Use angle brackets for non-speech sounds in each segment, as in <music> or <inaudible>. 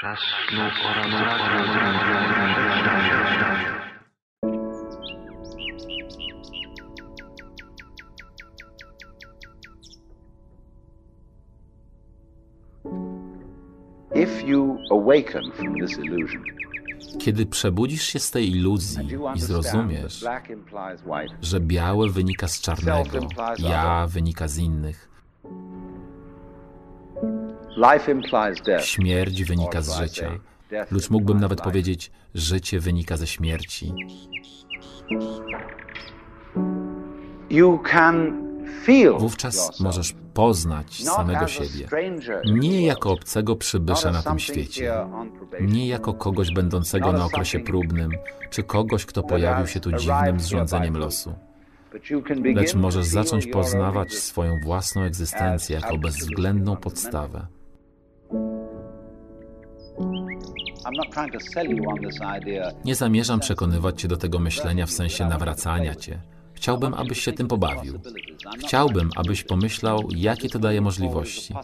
Czas snu If you awaken from this illusion Kiedy przebudzisz się z tej iluzji i zrozumiesz, że białe wynika z czarnego, ja wynika z innych, śmierć wynika z życia, lub mógłbym nawet powiedzieć, życie wynika ze śmierci. Wówczas możesz poznać samego siebie, nie jako obcego przybysza na tym świecie, nie jako kogoś będącego na okresie próbnym, czy kogoś, kto pojawił się tu dziwnym zrządzeniem losu. Lecz możesz zacząć poznawać swoją własną egzystencję jako bezwzględną podstawę. Nie zamierzam przekonywać cię do tego myślenia w sensie nawracania cię. Chciałbym, abyś się tym pobawił. Chciałbym, abyś pomyślał, jakie to daje możliwości.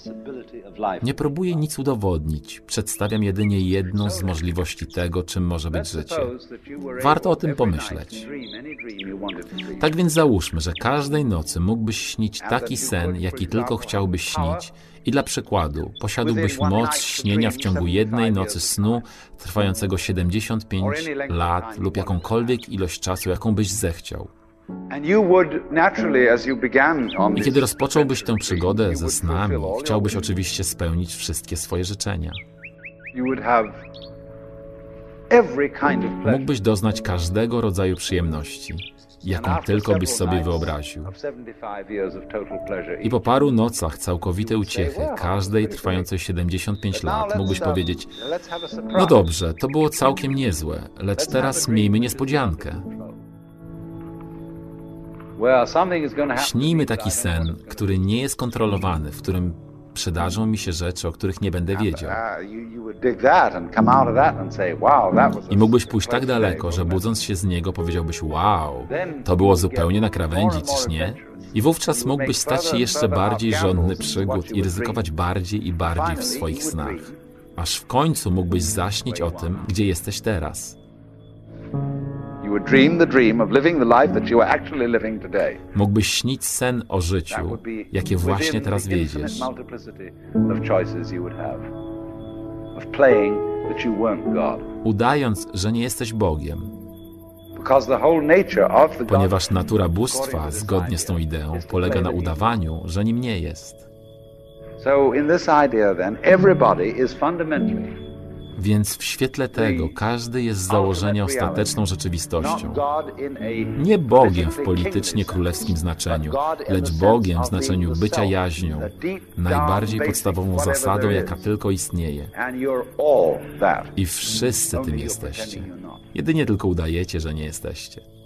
Nie próbuję nic udowodnić. Przedstawiam jedynie jedną z możliwości tego, czym może być życie. Warto o tym pomyśleć. Tak więc załóżmy, że każdej nocy mógłbyś śnić taki sen, jaki tylko chciałbyś śnić, i dla przykładu posiadłbyś moc śnienia w ciągu jednej nocy snu trwającego 75 lat lub jakąkolwiek ilość czasu, jaką byś zechciał. I kiedy rozpocząłbyś tę przygodę ze snami, chciałbyś oczywiście spełnić wszystkie swoje życzenia. Mógłbyś doznać każdego rodzaju przyjemności, jaką tylko byś sobie wyobraził. I po paru nocach całkowitej uciechy, każdej trwającej 75 lat, mógłbyś powiedzieć: No dobrze, to było całkiem niezłe, lecz teraz miejmy niespodziankę. Śnijmy taki sen, który nie jest kontrolowany, w którym przydarzą mi się rzeczy, o których nie będę wiedział. I mógłbyś pójść tak daleko, że budząc się z niego powiedziałbyś: Wow, to było zupełnie na krawędzi, czyż nie? I wówczas mógłbyś stać się jeszcze bardziej żądny przygód i ryzykować bardziej i bardziej w swoich snach. Aż w końcu mógłbyś zaśnić o tym, gdzie jesteś teraz. Mógłbyś śnić sen o życiu, jakie właśnie teraz wiedziesz. Udając, że nie jesteś Bogiem. Ponieważ natura bóstwa, zgodnie z tą ideą, polega na udawaniu, że nim nie jest. Więc w świetle tego każdy jest z założenia ostateczną rzeczywistością. Nie Bogiem w politycznie królewskim znaczeniu, lecz Bogiem w znaczeniu bycia jaźnią, najbardziej podstawową zasadą, jaka tylko istnieje. I wszyscy tym jesteście. Jedynie tylko udajecie, że nie jesteście.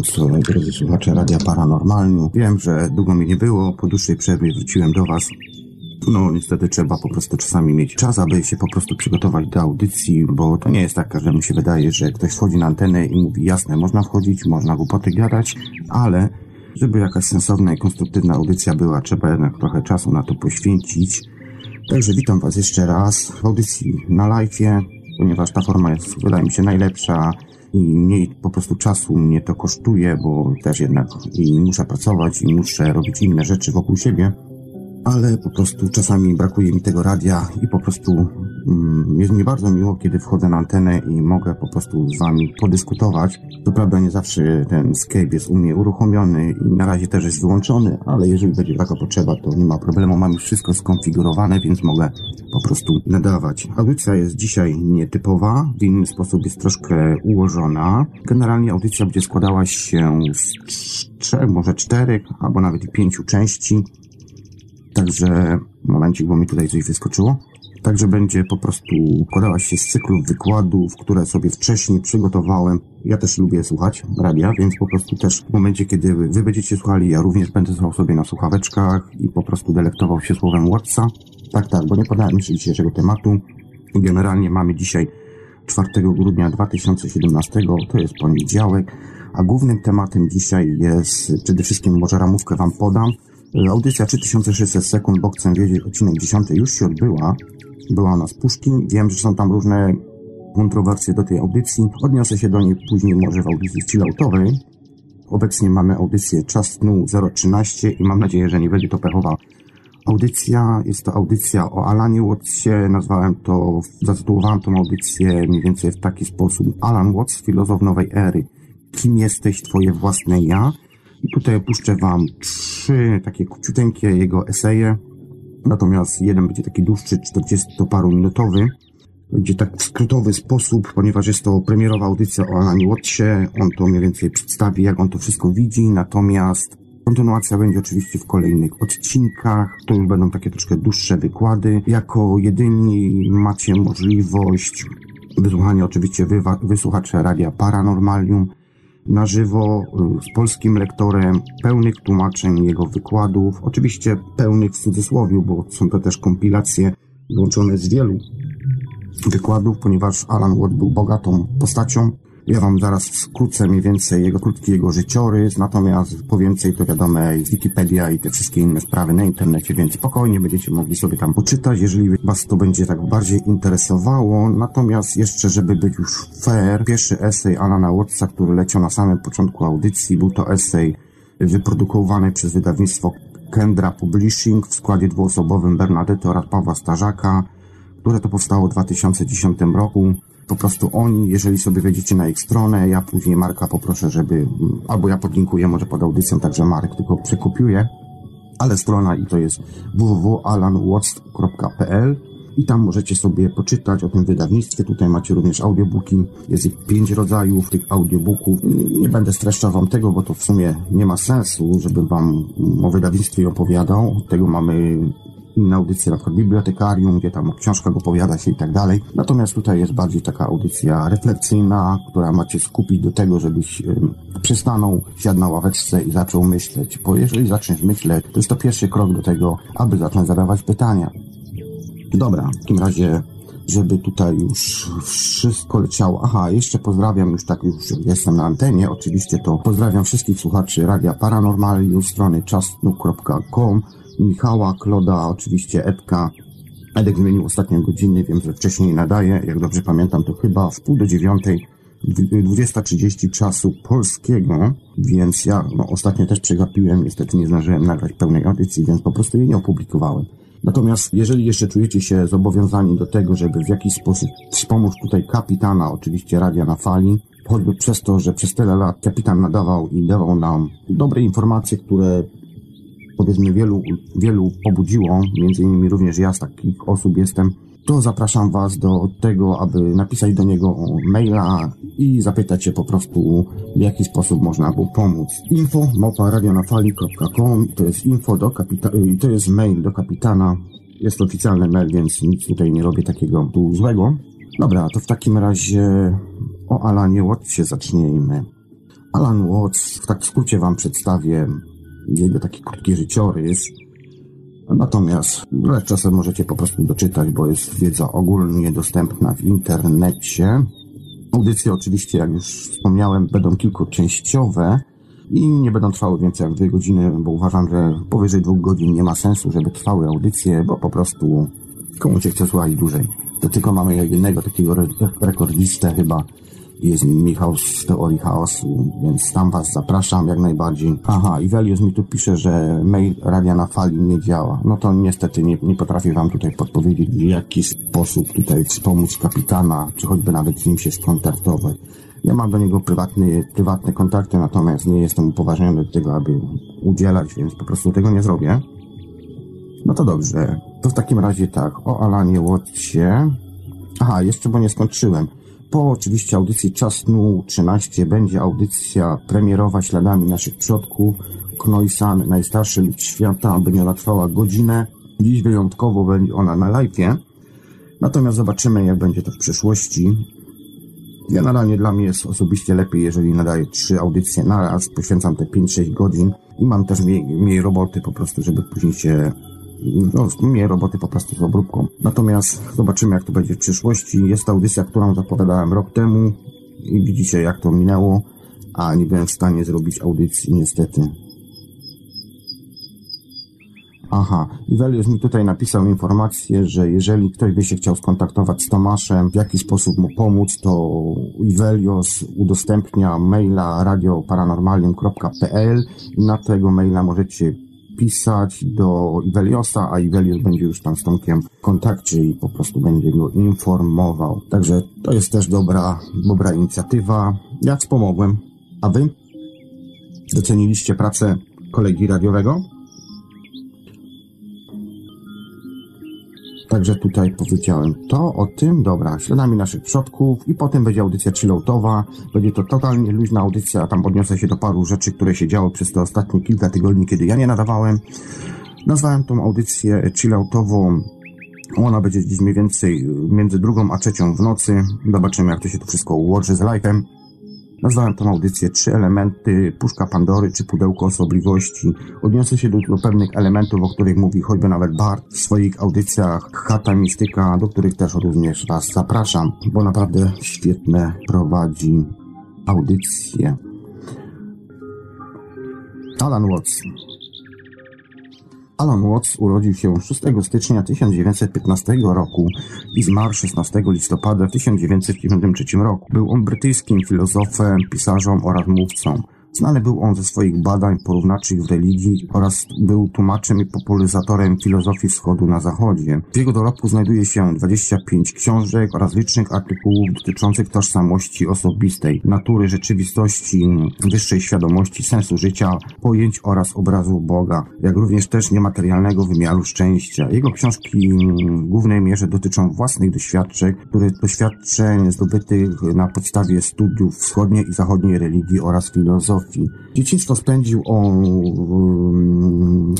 Gorąco, drodzy słuchacze Radia Paranormalnu. Wiem, że długo mi nie było, po dłuższej przerwie wróciłem do Was. No, niestety trzeba po prostu czasami mieć czas, aby się po prostu przygotować do audycji, bo to nie jest tak, że mu się wydaje, że ktoś wchodzi na antenę i mówi, jasne, można wchodzić, można głupoty gadać, ale żeby jakaś sensowna i konstruktywna audycja była, trzeba jednak trochę czasu na to poświęcić. Także witam Was jeszcze raz w audycji na live'ie, ponieważ ta forma jest, wydaje mi się, najlepsza i mniej po prostu czasu mnie to kosztuje, bo też jednak i muszę pracować i muszę robić inne rzeczy wokół siebie ale po prostu czasami brakuje mi tego radia i po prostu mm, jest mi bardzo miło, kiedy wchodzę na antenę i mogę po prostu z wami podyskutować. To prawda nie zawsze ten Skype jest u mnie uruchomiony i na razie też jest wyłączony, ale jeżeli będzie taka potrzeba, to nie ma problemu. Mam już wszystko skonfigurowane, więc mogę po prostu nadawać. Audycja jest dzisiaj nietypowa, w inny sposób jest troszkę ułożona. Generalnie audycja będzie składała się z trzech, może czterech, albo nawet pięciu części. Także, momencik, bo mi tutaj coś wyskoczyło. Także będzie po prostu składała się z cyklów wykładów, które sobie wcześniej przygotowałem. Ja też lubię słuchać radia, więc po prostu też w momencie, kiedy wy będziecie słuchali, ja również będę słuchał sobie na słuchaweczkach i po prostu delektował się słowem Watsa. Tak, tak, bo nie podałem jeszcze dzisiejszego tematu. Generalnie mamy dzisiaj 4 grudnia 2017, to jest poniedziałek, a głównym tematem dzisiaj jest, przede wszystkim może ramówkę Wam podam, Audycja 3600 sekund, bo chcę wiedzieć, odcinek 10 już się odbyła. Była ona z puszki. Wiem, że są tam różne kontrowersje do tej audycji. Odniosę się do niej później może w audycji chilloutowej. Obecnie mamy audycję Czas Snu 013 i mam nadzieję, że nie będzie to pechowa audycja. Jest to audycja o Alanie Wattsie. Nazwałem to, zatytułowałem tą audycję mniej więcej w taki sposób. Alan Watts, filozof nowej ery. Kim jesteś, twoje własne ja? I tutaj opuszczę Wam trzy takie króciuteńkie jego eseje, natomiast jeden będzie taki dłuższy, 40-paru-minutowy, gdzie tak w skrótowy sposób, ponieważ jest to premierowa audycja o Alanie Wattsie, on to mniej więcej przedstawi, jak on to wszystko widzi, natomiast kontynuacja będzie oczywiście w kolejnych odcinkach, to już będą takie troszkę dłuższe wykłady. Jako jedyni macie możliwość wysłuchania oczywiście wysłuchacze Radia Paranormalium, na żywo y, z polskim lektorem, pełnych tłumaczeń jego wykładów, oczywiście pełnych w cudzysłowie, bo są to też kompilacje złączone z wielu wykładów, ponieważ Alan Watt był bogatą postacią. Ja wam zaraz skrócę mniej więcej jego krótki jego życiorys, natomiast po więcej to wiadomo jest Wikipedia i te wszystkie inne sprawy na internecie, więc spokojnie będziecie mogli sobie tam poczytać, jeżeli was to będzie tak bardziej interesowało. Natomiast jeszcze, żeby być już fair, pierwszy esej Alana Wattsa, który leciał na samym początku audycji, był to esej wyprodukowany przez wydawnictwo Kendra Publishing w składzie dwuosobowym Bernadette oraz Pawła Starzaka, które to powstało w 2010 roku po prostu oni, jeżeli sobie wejdziecie na ich stronę, ja później Marka poproszę, żeby, albo ja podlinkuję może pod audycją, także Marek tylko przekupiuje, ale strona i to jest www.alanwatts.pl i tam możecie sobie poczytać o tym wydawnictwie. Tutaj macie również audiobooki. Jest ich pięć rodzajów tych audiobooków. Nie będę streszczał wam tego, bo to w sumie nie ma sensu, żeby wam o wydawnictwie opowiadał. Tego mamy inne audycje, na przykład bibliotekarium, gdzie tam o książkach opowiada się i tak dalej. Natomiast tutaj jest bardziej taka audycja refleksyjna, która macie skupić do tego, żebyś przystanął, siadł na ławeczce i zaczął myśleć. Bo jeżeli zaczniesz myśleć, to jest to pierwszy krok do tego, aby zacząć zadawać pytania. Dobra, w takim razie żeby tutaj już wszystko leciało. Aha, jeszcze pozdrawiam, już tak już jestem na antenie, oczywiście to pozdrawiam wszystkich słuchaczy Radia Paranormalium, strony czasnu.com, Michała, Kloda, oczywiście Edka. Edek zmienił ostatnie godziny, wiem, że wcześniej nadaje, jak dobrze pamiętam, to chyba w pół do dziewiątej 20.30 czasu polskiego, więc ja no, ostatnio też przegapiłem, niestety nie zdążyłem nagrać pełnej audycji, więc po prostu jej nie opublikowałem. Natomiast jeżeli jeszcze czujecie się zobowiązani do tego, żeby w jakiś sposób wspomóc tutaj kapitana, oczywiście radia na fali, choćby przez to, że przez tyle lat kapitan nadawał i dawał nam dobre informacje, które powiedzmy wielu, wielu pobudziło, między innymi również ja z takich osób jestem, to zapraszam Was do tego, aby napisać do niego maila i zapytać się po prostu, w jaki sposób można mu pomóc. Info małpa radionafali.com to jest info do kapitana, to jest mail do kapitana. Jest to oficjalny mail, więc nic tutaj nie robię takiego tu złego. Dobra, to w takim razie o Alanie Wattsie zacznijmy. Alan Watts, w tak skrócie Wam przedstawię jego taki krótki życiorys. Natomiast no, czasem możecie po prostu doczytać, bo jest wiedza ogólnie dostępna w internecie. Audycje oczywiście, jak już wspomniałem, będą kilkuczęściowe i nie będą trwały więcej jak dwie godziny, bo uważam, że powyżej dwóch godzin nie ma sensu, żeby trwały audycje, bo po prostu Komu się chce słuchać dłużej? To tylko mamy jednego takiego re rekordzistę chyba. Jest Michał z Teorii Chaosu, więc tam was zapraszam jak najbardziej. Aha, Ivelius mi tu pisze, że mail Radia na Fali nie działa. No to niestety nie, nie potrafię wam tutaj podpowiedzieć, w jaki sposób tutaj wspomóc kapitana, czy choćby nawet z nim się skontaktować. Ja mam do niego prywatny, prywatne kontakty, natomiast nie jestem upoważniony do tego, aby udzielać, więc po prostu tego nie zrobię. No to dobrze. To w takim razie tak, o Alanie Watcie. Aha, jeszcze bo nie skończyłem. Po oczywiście audycji Czas Snu 13 będzie audycja premierowa śladami naszych przodków. Knoisan, najstarszy lud świata, będzie ona trwała godzinę. Dziś wyjątkowo będzie ona na live'ie. Natomiast zobaczymy, jak będzie to w przyszłości. Generalnie dla mnie jest osobiście lepiej, jeżeli nadaję trzy audycje na raz, poświęcam te 5-6 godzin i mam też mniej, mniej roboty po prostu, żeby później się no, mniej roboty po prostu z obróbką. Natomiast zobaczymy, jak to będzie w przyszłości. Jest to audycja, którą zapowiadałem rok temu i widzicie, jak to minęło, a nie byłem w stanie zrobić audycji, niestety. Aha, Ivelius mi tutaj napisał informację, że jeżeli ktoś by się chciał skontaktować z Tomaszem, w jaki sposób mu pomóc, to Ivelios udostępnia maila radioparanormalium.pl i na tego maila możecie pisać do Iveliosa, a Ivelios będzie już tam z Tomkiem w kontakcie i po prostu będzie go informował. Także to jest też dobra, dobra inicjatywa. Ja wspomogłem. A wy? Doceniliście pracę kolegi radiowego? Także tutaj powiedziałem to o tym, dobra, śladami naszych przodków i potem będzie audycja chilloutowa. Będzie to totalnie luźna audycja, tam odniosę się do paru rzeczy, które się działy przez te ostatnie kilka tygodni, kiedy ja nie nadawałem. Nazwałem tą audycję chilloutową. Ona będzie gdzieś mniej więcej między drugą a trzecią w nocy. Zobaczymy, jak to się to wszystko ułoży z live'em. Nazwałem tą audycję Trzy elementy, puszka Pandory czy pudełko osobliwości. Odniosę się do, do pewnych elementów, o których mówi choćby nawet Bart w swoich audycjach Chata Mistyka, do których też również Was zapraszam, bo naprawdę świetne prowadzi audycje. Alan Watts. Alan Watts urodził się 6 stycznia 1915 roku i zmarł 16 listopada 1993 roku. Był on brytyjskim filozofem, pisarzem oraz mówcą. Znany był on ze swoich badań porównaczych w religii oraz był tłumaczem i popularyzatorem filozofii wschodu na zachodzie. W jego dorobku znajduje się 25 książek oraz licznych artykułów dotyczących tożsamości osobistej, natury rzeczywistości, wyższej świadomości, sensu życia, pojęć oraz obrazu Boga, jak również też niematerialnego wymiaru szczęścia. Jego książki w głównej mierze dotyczą własnych doświadczeń, które doświadczeń zdobytych na podstawie studiów wschodniej i zachodniej religii oraz filozofii. Dzieciństwo spędził on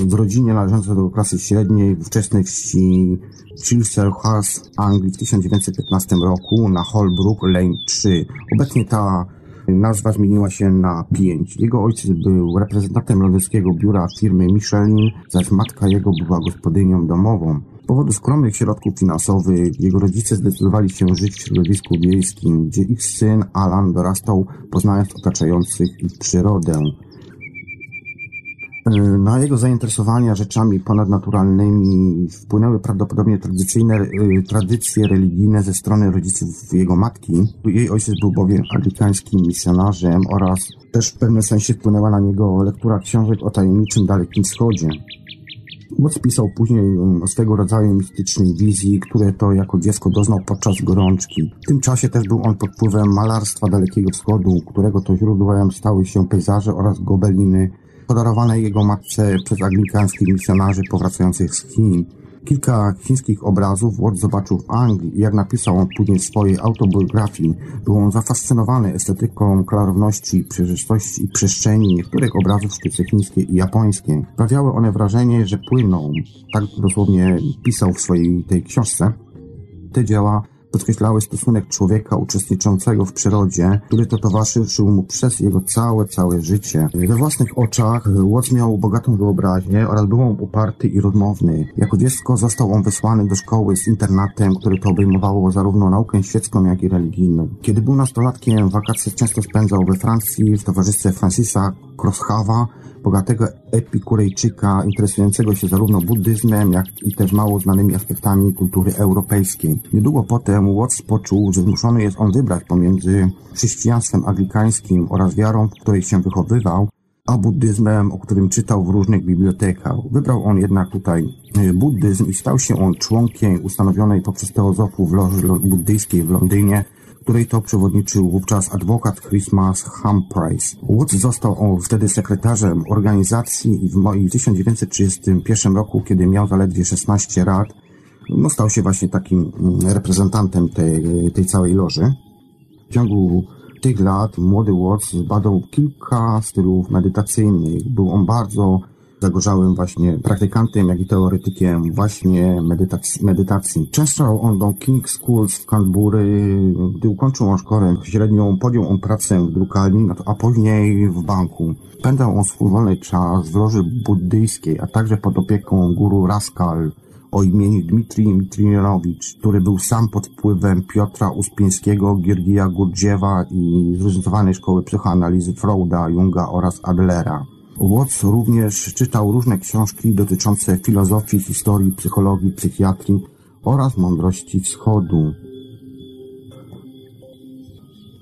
w rodzinie należącej do klasy średniej w wczesnej wsi Chilselhurst, Anglii w 1915 roku na Holbrook Lane 3. Obecnie ta nazwa zmieniła się na 5. Jego ojciec był reprezentantem londyńskiego biura firmy Michelin, zaś matka jego była gospodynią domową. Z powodu skromnych środków finansowych jego rodzice zdecydowali się żyć w środowisku wiejskim, gdzie ich syn Alan dorastał poznając otaczających ich przyrodę. Na jego zainteresowania rzeczami ponadnaturalnymi wpłynęły prawdopodobnie tradycyjne tradycje religijne ze strony rodziców jego matki. Jej ojciec był bowiem anglikańskim misjonarzem oraz też w pewnym sensie wpłynęła na niego lektura książek o tajemniczym Dalekim Wschodzie. Watts pisał później o swego rodzaju mistycznej wizji, które to jako dziecko doznał podczas gorączki. W tym czasie też był on pod wpływem malarstwa Dalekiego Wschodu, którego to źródłem stały się pejzaże oraz gobeliny podarowane jego matce przez anglikańskich misjonarzy powracających z Chin. Kilka chińskich obrazów Watts zobaczył w Anglii i jak napisał później w swojej autobiografii, był on zafascynowany estetyką klarowności, przejrzystości i przestrzeni niektórych obrazów w sztuce chińskiej i japońskiej. Sprawiały one wrażenie, że płyną, tak dosłownie pisał w swojej tej książce. Te dzieła podkreślały stosunek człowieka uczestniczącego w przyrodzie, który to towarzyszył mu przez jego całe, całe życie. We własnych oczach Watts miał bogatą wyobraźnię oraz był on uparty i rozmowny. Jako dziecko został on wysłany do szkoły z internatem, który to obejmowało zarówno naukę świecką, jak i religijną. Kiedy był nastolatkiem, wakacje często spędzał we Francji w towarzystwie Francisa Crosshawa, bogatego epikurejczyka interesującego się zarówno buddyzmem, jak i też mało znanymi aspektami kultury europejskiej. Niedługo potem Watts poczuł, że zmuszony jest on wybrać pomiędzy chrześcijaństwem anglikańskim oraz wiarą, w której się wychowywał, a buddyzmem, o którym czytał w różnych bibliotekach. Wybrał on jednak tutaj e, buddyzm i stał się on członkiem ustanowionej poprzez teozofów loży buddyjskiej w Londynie, której to przewodniczył wówczas adwokat Christmas Humphreys. Woods został wtedy sekretarzem organizacji i w, w 1931 roku, kiedy miał zaledwie 16 lat, no stał się właśnie takim mm, reprezentantem tej, tej całej loży. W ciągu tych lat młody Watts zbadał kilka stylów medytacyjnych. Był on bardzo zagorzałym właśnie praktykantem, jak i teoretykiem właśnie medytacji. medytacji. Często on do King Schools w Canterbury, gdy ukończył on szkołę średnią, podjął on pracę w drukarni, no a później w banku. Spędzał on swój wolny czas w loży buddyjskiej, a także pod opieką guru Raskal, o imieniu Dmitrij Mitrijanowicz, który był sam pod wpływem Piotra Uspińskiego, Giergija Gurdziewa i zróżnicowanej szkoły psychoanalizy Freuda, Junga oraz Adlera. Watts również czytał różne książki dotyczące filozofii, historii, psychologii, psychiatrii oraz mądrości wschodu.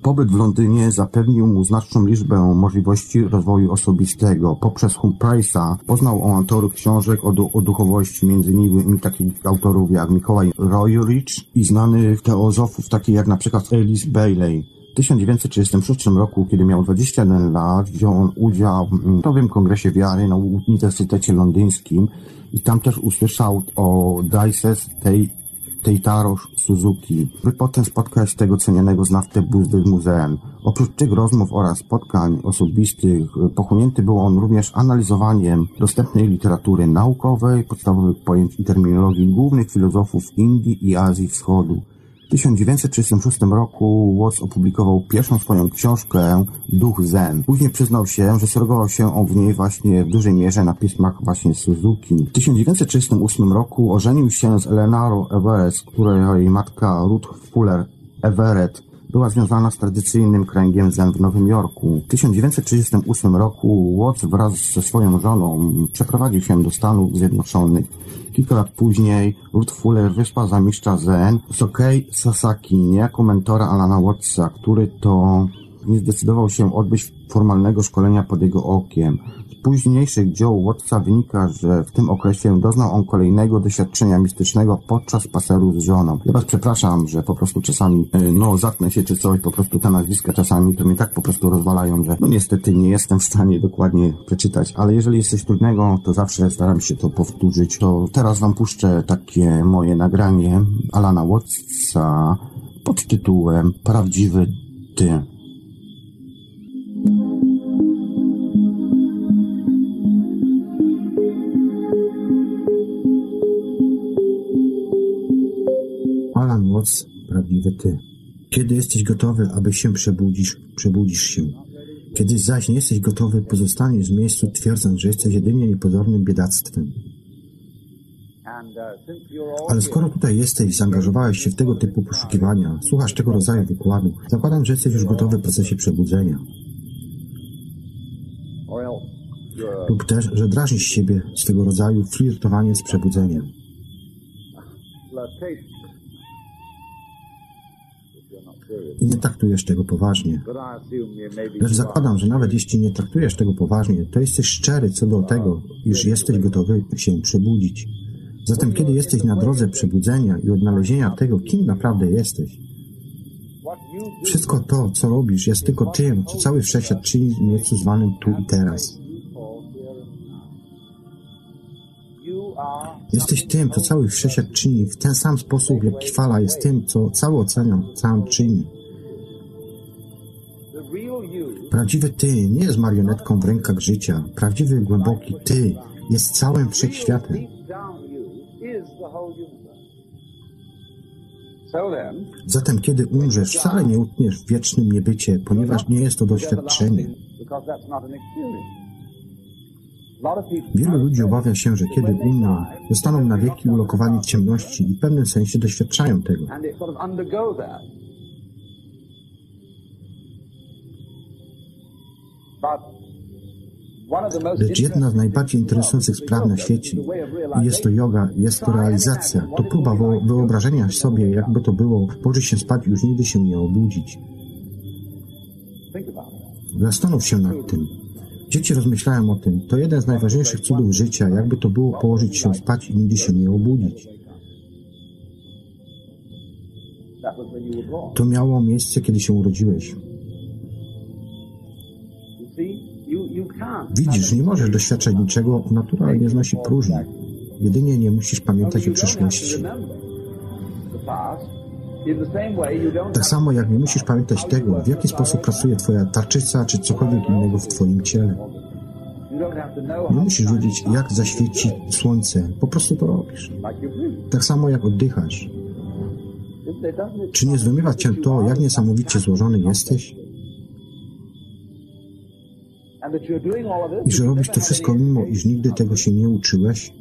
Pobyt w Londynie zapewnił mu znaczną liczbę możliwości rozwoju osobistego. Poprzez Humphreys'a poznał on autorów książek o, du o duchowości, między innymi takich autorów jak Mikołaj Royrich i znanych teozofów takich jak na przykład Alice Bailey. W 1936 roku, kiedy miał 21 lat, wziął on udział w nowym kongresie wiary na Uniwersytecie Londyńskim i tam też usłyszał o Dices tej Teitaro Suzuki, by potem spotkać tego cenionego znawcę w muzeum. Oprócz tych rozmów oraz spotkań osobistych, pochłonięty był on również analizowaniem dostępnej literatury naukowej, podstawowych pojęć i terminologii głównych filozofów Indii i Azji Wschodu. W 1936 roku Watts opublikował pierwszą swoją książkę Duch Zen. Później przyznał się, że sugerował się on w niej właśnie w dużej mierze na pismach właśnie Suzuki. W 1938 roku ożenił się z Eleanorą Everett, której matka Ruth Fuller Everett była związana z tradycyjnym kręgiem Zen w Nowym Jorku. W 1938 roku Watts wraz ze swoją żoną przeprowadził się do Stanów Zjednoczonych. Kilka lat później Ruth Fuller wyszła za mistrza Zen Sokei Sasaki, niejako mentora Alana Wattsa, który to nie zdecydował się odbyć formalnego szkolenia pod jego okiem późniejszych dzieł Wattsa wynika, że w tym okresie doznał on kolejnego doświadczenia mistycznego podczas spaceru z żoną. Ja was przepraszam, że po prostu czasami, e, no, zatnę się czy coś, po prostu te nazwiska czasami to mnie tak po prostu rozwalają, że no niestety nie jestem w stanie dokładnie przeczytać, ale jeżeli jest coś trudnego, to zawsze staram się to powtórzyć. To teraz wam puszczę takie moje nagranie Alana Wattsa pod tytułem Prawdziwy Ty. Moc prawdziwy Ty. Kiedy jesteś gotowy, aby się przebudzisz, przebudzisz się. Kiedy zaś nie jesteś gotowy, pozostaniesz w miejscu, twierdząc, że jesteś jedynie niepozornym biedactwem. Ale skoro tutaj jesteś, zaangażowałeś się w tego typu poszukiwania, słuchasz tego rodzaju wykładu, zakładam, że jesteś już gotowy w procesie przebudzenia. Lub też, że drażnisz siebie z tego rodzaju flirtowanie z przebudzeniem. I nie traktujesz tego poważnie. Lecz zakładam, że nawet jeśli nie traktujesz tego poważnie, to jesteś szczery co do tego, iż jesteś gotowy się przebudzić. Zatem kiedy jesteś na drodze przebudzenia i odnalezienia tego, kim naprawdę jesteś, wszystko to, co robisz, jest tylko tym, co cały wszechświat czyni w miejscu zwanym tu i teraz. Jesteś tym, co cały wszechświat czyni w ten sam sposób, jak fala jest tym, co cały ocean sam czyni. Prawdziwy Ty nie jest marionetką w rękach życia. Prawdziwy, głęboki Ty jest całym wszechświatem. Zatem, kiedy umrzesz, wcale nie utniesz w wiecznym niebycie, ponieważ nie jest to doświadczenie. Wielu ludzi obawia się, że kiedy umrą, zostaną na wieki ulokowani w ciemności i w pewnym sensie doświadczają tego. Lecz jedna z najbardziej interesujących spraw na świecie, i jest to yoga, jest to realizacja, to próba wyobrażenia sobie, jakby to było, położyć się spać i już nigdy się nie obudzić. Zastanów się nad tym. Dzieci rozmyślają o tym. To jeden z najważniejszych cudów życia, jakby to było położyć się spać i nigdy się nie obudzić. To miało miejsce, kiedy się urodziłeś. Widzisz, nie możesz doświadczać niczego, natura nie znosi próżni. Jedynie nie musisz pamiętać o przeszłości. Tak samo jak nie musisz pamiętać tego, w jaki sposób pracuje Twoja tarczyca czy cokolwiek innego w Twoim ciele. Nie musisz wiedzieć, jak zaświeci słońce, po prostu to robisz. Tak samo jak oddychasz. Czy nie zdumiewa Cię to, jak niesamowicie złożony jesteś? I że robisz to wszystko mimo, iż nigdy tego się nie uczyłeś?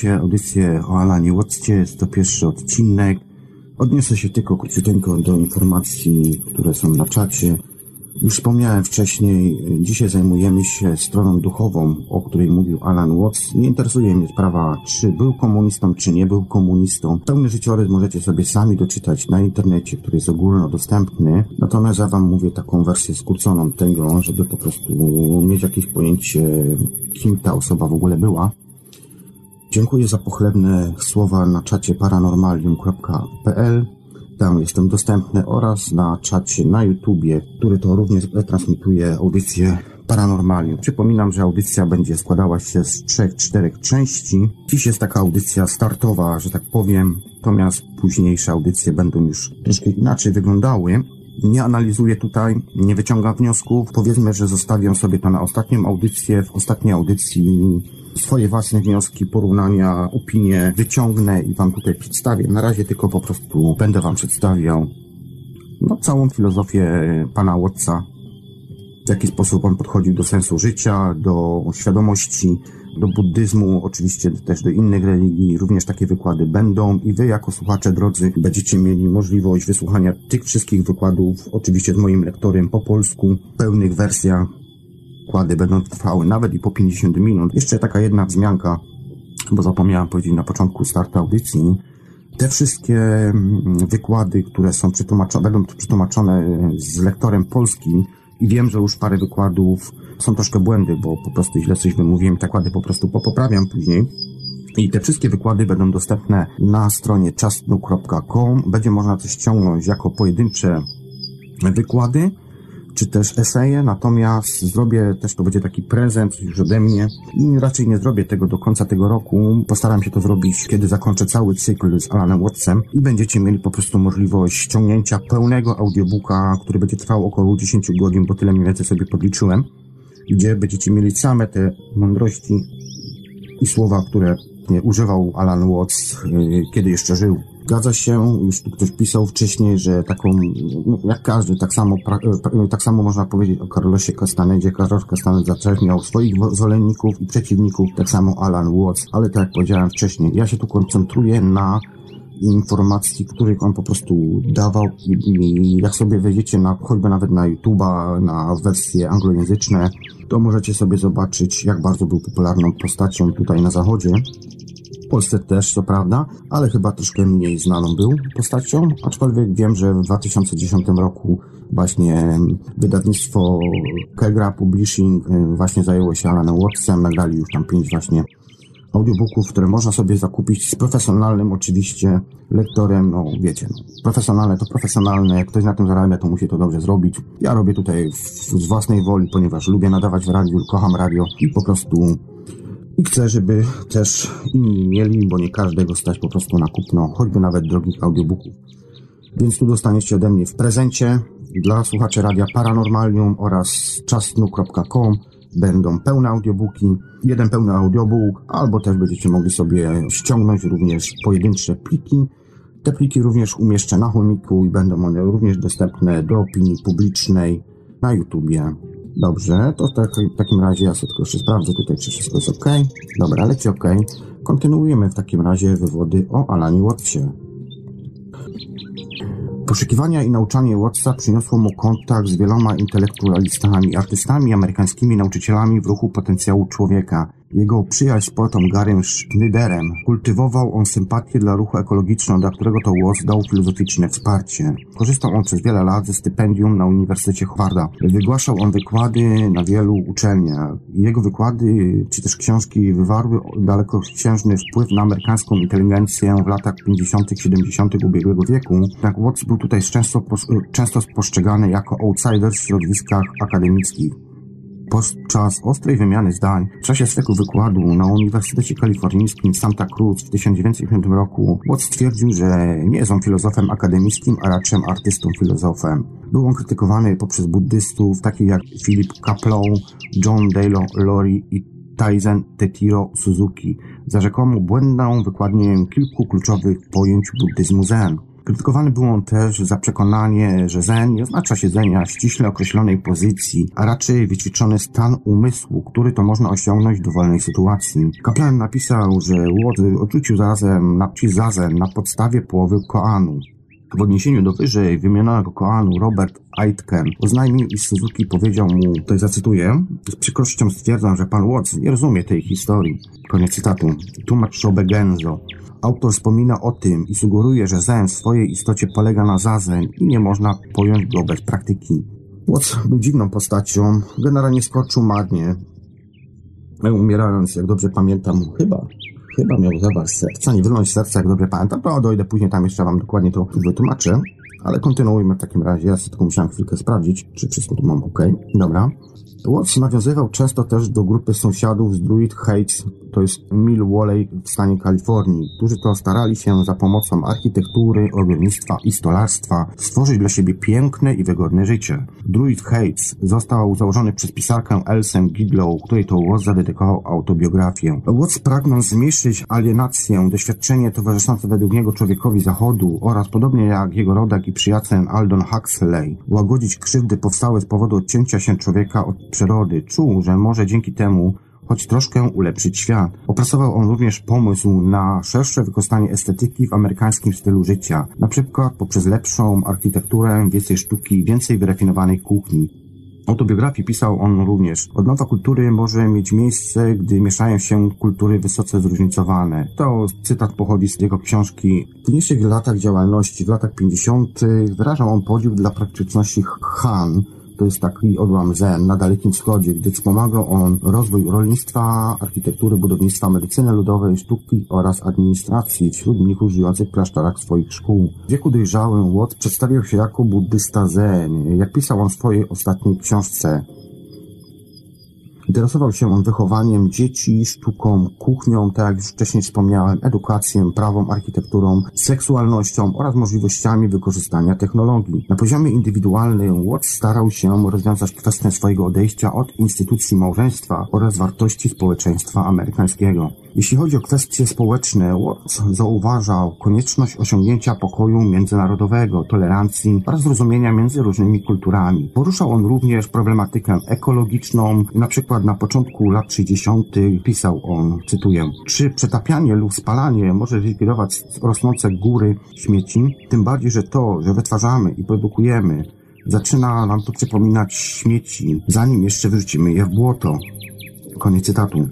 Dzisiaj audycję o Alanie Watcie. Jest to pierwszy odcinek. Odniosę się tylko króciuteńko do informacji, które są na czacie. Już wspomniałem wcześniej, dzisiaj zajmujemy się stroną duchową, o której mówił Alan Watts. Nie interesuje mnie sprawa, czy był komunistą, czy nie był komunistą. Pełny życiorys możecie sobie sami doczytać na internecie, który jest ogólnodostępny. Natomiast ja Wam mówię taką wersję skróconą tego, żeby po prostu mieć jakieś pojęcie, kim ta osoba w ogóle była. Dziękuję za pochlebne słowa na czacie paranormalium.pl. Tam jestem dostępny oraz na czacie na YouTubie, który to również retransmituje audycję Paranormalium. Przypominam, że audycja będzie składała się z trzech, czterech części. Dziś jest taka audycja startowa, że tak powiem, natomiast późniejsze audycje będą już troszkę inaczej wyglądały. Nie analizuję tutaj, nie wyciągam wniosków. Powiedzmy, że zostawiam sobie to na ostatnią audycję. W ostatniej audycji swoje własne wnioski, porównania, opinie wyciągnę i Wam tutaj przedstawię. Na razie tylko po prostu będę Wam przedstawiał no, całą filozofię pana Watsa, w jaki sposób on podchodził do sensu życia, do świadomości, do buddyzmu, oczywiście też do innych religii. Również takie wykłady będą i Wy jako słuchacze drodzy będziecie mieli możliwość wysłuchania tych wszystkich wykładów, oczywiście z moim lektorem po polsku, pełnych wersjach. Wykłady będą trwały nawet i po 50 minut. Jeszcze taka jedna wzmianka, bo zapomniałem powiedzieć na początku startu audycji. Te wszystkie wykłady, które są przetłumaczone, będą przetłumaczone z lektorem polskim wiem, że już parę wykładów są troszkę błędy, bo po prostu źle coś wymówiłem te wykłady po prostu popoprawiam później. I te wszystkie wykłady będą dostępne na stronie czasnu.com. Będzie można to ściągnąć jako pojedyncze wykłady czy też eseje, natomiast zrobię też, to będzie taki prezent już ode mnie i raczej nie zrobię tego do końca tego roku. Postaram się to zrobić, kiedy zakończę cały cykl z Alanem Wattsem i będziecie mieli po prostu możliwość ściągnięcia pełnego audiobooka, który będzie trwał około 10 godzin, bo tyle mniej więcej sobie podliczyłem, gdzie będziecie mieli same te mądrości i słowa, które używał Alan Watts, yy, kiedy jeszcze żył. Zgadza się, już tu ktoś pisał wcześniej, że taką, no, jak każdy, tak samo, e, tak samo można powiedzieć o Carlosie Castanedzie. Carlos Castaned zaczerpniał swoich wo- zwolenników i przeciwników, tak samo Alan Watts, ale tak jak powiedziałem wcześniej, ja się tu koncentruję na informacji, których on po prostu dawał i, i jak sobie wejdziecie na, choćby nawet na YouTube'a, na wersje anglojęzyczne, to możecie sobie zobaczyć, jak bardzo był popularną postacią tutaj na zachodzie. Polsce też, co prawda, ale chyba troszkę mniej znaną był postacią, aczkolwiek wiem, że w 2010 roku właśnie wydawnictwo Kegra Publishing y, właśnie zajęło się Alanem Wattsem, nagrali już tam pięć właśnie audiobooków, które można sobie zakupić z profesjonalnym oczywiście lektorem, no wiecie, no, profesjonalne to profesjonalne, jak ktoś na tym zarabia, to musi to dobrze zrobić. Ja robię tutaj w, z własnej woli, ponieważ lubię nadawać w radiu, kocham radio i po prostu i chcę, żeby też inni mieli, bo nie każdego stać po prostu na kupno, choćby nawet drogich audiobooków. Więc tu dostaniecie ode mnie w prezencie dla słuchaczy Radia Paranormalium oraz czasnu.com będą pełne audiobooki, jeden pełny audiobook, albo też będziecie mogli sobie ściągnąć również pojedyncze pliki. Te pliki również umieszczę na chomiku i będą one również dostępne do opinii publicznej na YouTubie. Dobrze, to w, tak, takim razie ja sobie tylko jeszcze sprawdzę tutaj, czy wszystko jest ok. Dobra, leci ok. Kontynuujemy w takim razie wywody o Alanie Wattsie. Poszukiwania i nauczanie Wattsa przyniosło mu kontakt z wieloma intelektualistami, artystami, amerykańskimi nauczycielami w ruchu potencjału człowieka. Jego przyjaźń poetą Garym Schneiderem kultywował on sympatię dla ruchu ekologicznego, dla którego to Watts dał filozoficzne wsparcie. Korzystał on przez wiele lat ze stypendium na Uniwersytecie Harvarda. Wygłaszał on wykłady na wielu uczelniach. Jego wykłady, czy też książki wywarły dalekosiężny wpływ na amerykańską inteligencję w latach 50., 70. ubiegłego wieku. Jednak Watts był tutaj często, często jako outsider w środowiskach akademickich. Podczas ostrej wymiany zdań w czasie swego wykładu na Uniwersytecie Kalifornijskim Santa Cruz w 1905 roku Watts stwierdził, że nie jest on filozofem akademickim, a raczej artystą filozofem. Był on krytykowany poprzez buddystów takich jak Philip Kaplow, John Dale Lori i Taizen Tetiro Suzuki za rzekomo błędną wykładnię kilku kluczowych pojęć buddyzmu zen. Krytykowany był on też za przekonanie, że zen nie oznacza siedzenia w ściśle określonej pozycji, a raczej wyćwiczony stan umysłu, który to można osiągnąć w dowolnej sytuacji. Kaplan napisał, że Łody odrzucił zarazem napis zazen na podstawie połowy Koanu. W odniesieniu do wyżej wymienionego Koanu Robert Aitken oznajmił, iż Suzuki powiedział mu, tutaj zacytuję, z przykrością stwierdzam, że pan Watts nie rozumie tej historii. Koniec cytatu. Tłumacz Shobe Genzo. Autor wspomina o tym i sugeruje, że zen w swojej istocie polega na zazen i nie można pojąć go bez praktyki. Watts był dziwną postacią, generalnie skoczył marnie. Umierając, jak dobrze pamiętam, chyba, chyba miał zawar serca, nie wyląć serca, jak dobrze pamiętam, to dojdę później, tam jeszcze wam dokładnie to wytłumaczę. Ale kontynuujmy w takim razie, ja sobie tylko musiałem chwilkę sprawdzić, czy wszystko tu mam ok. Dobra. Watts nawiązywał często też do grupy sąsiadów z Druid Heights, to jest Mill Valley w stanie Kalifornii, którzy to starali się za pomocą architektury, ogrodnictwa i stolarstwa stworzyć dla siebie piękne i wygodne życie. Druid Heights został założony przez pisarkę Elsę Gidlow, której to Watts zadedykował autobiografię. Watts pragnąc zmniejszyć alienację, doświadczenie towarzyszące według niego człowiekowi zachodu oraz podobnie jak jego rodak i Aldon Huxley, łagodzić krzywdy powstałe z powodu odcięcia się człowieka od przyrody, czuł, że może dzięki temu choć troszkę ulepszyć świat. Opracował on również pomysł na szersze wykorzystanie estetyki w amerykańskim stylu życia, na przykład poprzez lepszą architekturę, więcej sztuki, więcej wyrafinowanej kuchni. Autobiografii pisał on również. Odnowa kultury może mieć miejsce, gdy mieszają się kultury wysoce zróżnicowane. To cytat pochodzi z jego książki. W późniejszych latach działalności, w latach 50. wyrażał on podziw dla praktyczności Han, to jest taki odłam zen na Dalekim Wschodzie, gdy wspomagał on rozwój rolnictwa, architektury, budownictwa, medycyny ludowej, sztuki oraz administracji wśród mnichów żyjących w klasztorach swoich szkół. W wieku dojrzałym Watt przedstawiał się jako buddysta zen, jak pisał on w swojej ostatniej książce. Interesował się on wychowaniem dzieci, sztuką, kuchnią, tak jak już wcześniej wspomniałem, edukacją, prawą, architekturą, seksualnością oraz możliwościami wykorzystania technologii. Na poziomie indywidualnym Watts starał się rozwiązać kwestię swojego odejścia od instytucji małżeństwa oraz wartości społeczeństwa amerykańskiego. Jeśli chodzi o kwestie społeczne, Watts zauważał konieczność osiągnięcia pokoju międzynarodowego, tolerancji oraz zrozumienia między różnymi kulturami. Poruszał on również problematykę ekologiczną, na przykład na początku lat 60. pisał on, cytuję, czy przetapianie lub spalanie może zlikwidować rosnące góry śmieci? Tym bardziej, że to, że wytwarzamy i produkujemy, zaczyna nam to przypominać śmieci, zanim jeszcze wyrzucimy je w błoto. Koniec cytatu.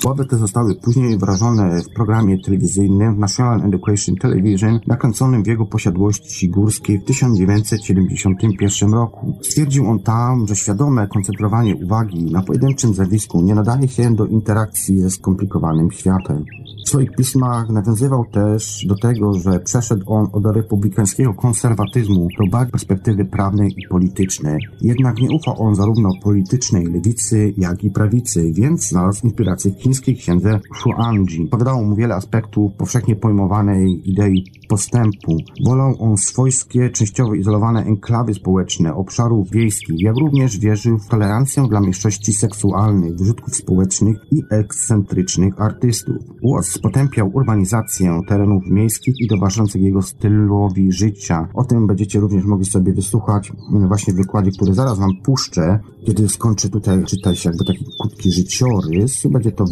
Słowa te zostały później wyrażone w programie telewizyjnym National Education Television, nakręconym w jego posiadłości górskiej w 1971 roku. Stwierdził on tam, że świadome koncentrowanie uwagi na pojedynczym zjawisku nie nadaje się do interakcji ze skomplikowanym światem. W swoich pismach nawiązywał też do tego, że przeszedł on od republikańskiego konserwatyzmu do bardziej perspektywy prawnej i politycznej. Jednak nie ufa on zarówno politycznej lewicy, jak i prawicy, więc znalazł inspirację w chińskiej księdze Shuangji. Powiadało mu wiele aspektów powszechnie pojmowanej idei postępu. Wolał on swojskie, częściowo izolowane enklawy społeczne obszarów wiejskich, jak również wierzył w tolerancję dla mniejszości seksualnych, wyrzutków społecznych i ekscentrycznych artystów. Watts potępiał urbanizację terenów miejskich i towarzyszących jego stylowi życia. O tym będziecie również mogli sobie wysłuchać właśnie w wykładzie, który zaraz wam puszczę, kiedy skończę tutaj czytać jakby taki krótki życiorys. Będzie to,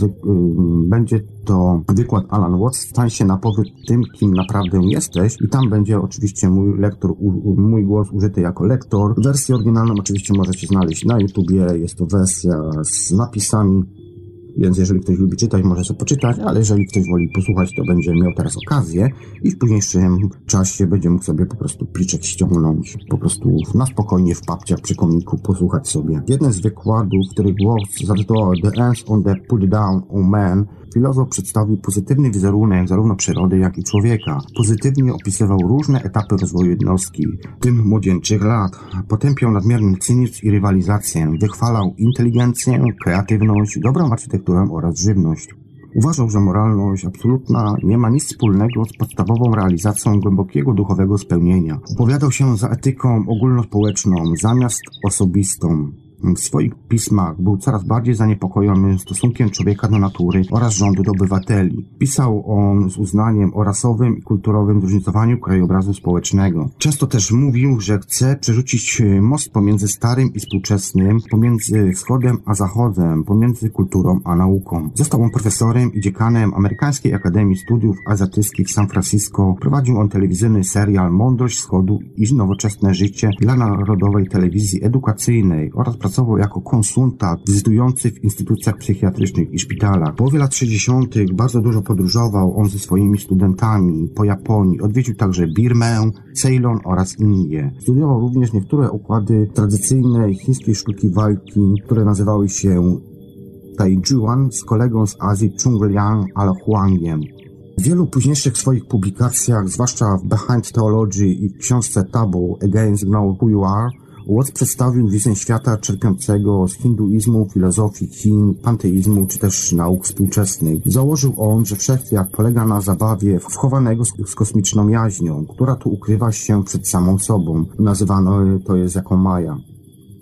będzie to wykład Alan Watts, stań się na powyt tym, kim naprawdę jesteś. I tam będzie oczywiście mój lektor, u, mój głos użyty jako lektor. Wersję oryginalną oczywiście możecie znaleźć na YouTubie, jest to wersja z napisami więc jeżeli ktoś lubi czytać, może sobie poczytać, ale jeżeli ktoś woli posłuchać, to będzie miał teraz okazję i w późniejszym czasie będzie mógł sobie po prostu pliczek ściągnąć, po prostu na spokojnie w papciach przy komiku posłuchać sobie. Jeden z wykładów, który głos zatytułował The Ends on the Put Down on Man, filozof przedstawił pozytywny wizerunek zarówno przyrody, jak i człowieka. Pozytywnie opisywał różne etapy rozwoju jednostki, w tym młodzieńczych lat. Potępiał nadmierny cynizm i rywalizację, wychwalał inteligencję, kreatywność, dobrą architekturę oraz żywność. Uważał, że moralność absolutna nie ma nic wspólnego z podstawową realizacją głębokiego duchowego spełnienia. Opowiadał się za etyką ogólnospołeczną zamiast osobistą. W swoich pismach był coraz bardziej zaniepokojony stosunkiem człowieka do natury oraz rządu do obywateli. Pisał on z uznaniem o rasowym i kulturowym zróżnicowaniu krajobrazu społecznego. Często też mówił, że chce przerzucić most pomiędzy starym i współczesnym, pomiędzy wschodem a zachodem, pomiędzy kulturą a nauką. Został on profesorem i dziekanem Amerykańskiej Akademii Studiów Azjatyckich w San Francisco. Prowadził on telewizyjny serial Mądrość Wschodu i nowoczesne życie dla Narodowej Telewizji Edukacyjnej oraz pracował jako konsultant wizytujący w instytucjach psychiatrycznych i szpitalach. W połowie lat 60. bardzo dużo podróżował on ze swoimi studentami po Japonii. Odwiedził także Birmę, Ceylon oraz Indię. Studiował również niektóre układy tradycyjnej chińskiej sztuki walki, które nazywały się Taijuan z kolegą z Azji Chung Liang Huangiem. W wielu późniejszych swoich publikacjach, zwłaszcza w Behind Theology i w książce Tabu Against Know Who You Are, Watts przedstawił wizję świata czerpiącego z hinduizmu, filozofii Chin, panteizmu czy też nauk współczesnych. Założył on, że wszechświat polega na zabawie wchowanego z kosmiczną jaźnią, która tu ukrywa się przed samą sobą. Nazywano to jest jako Maja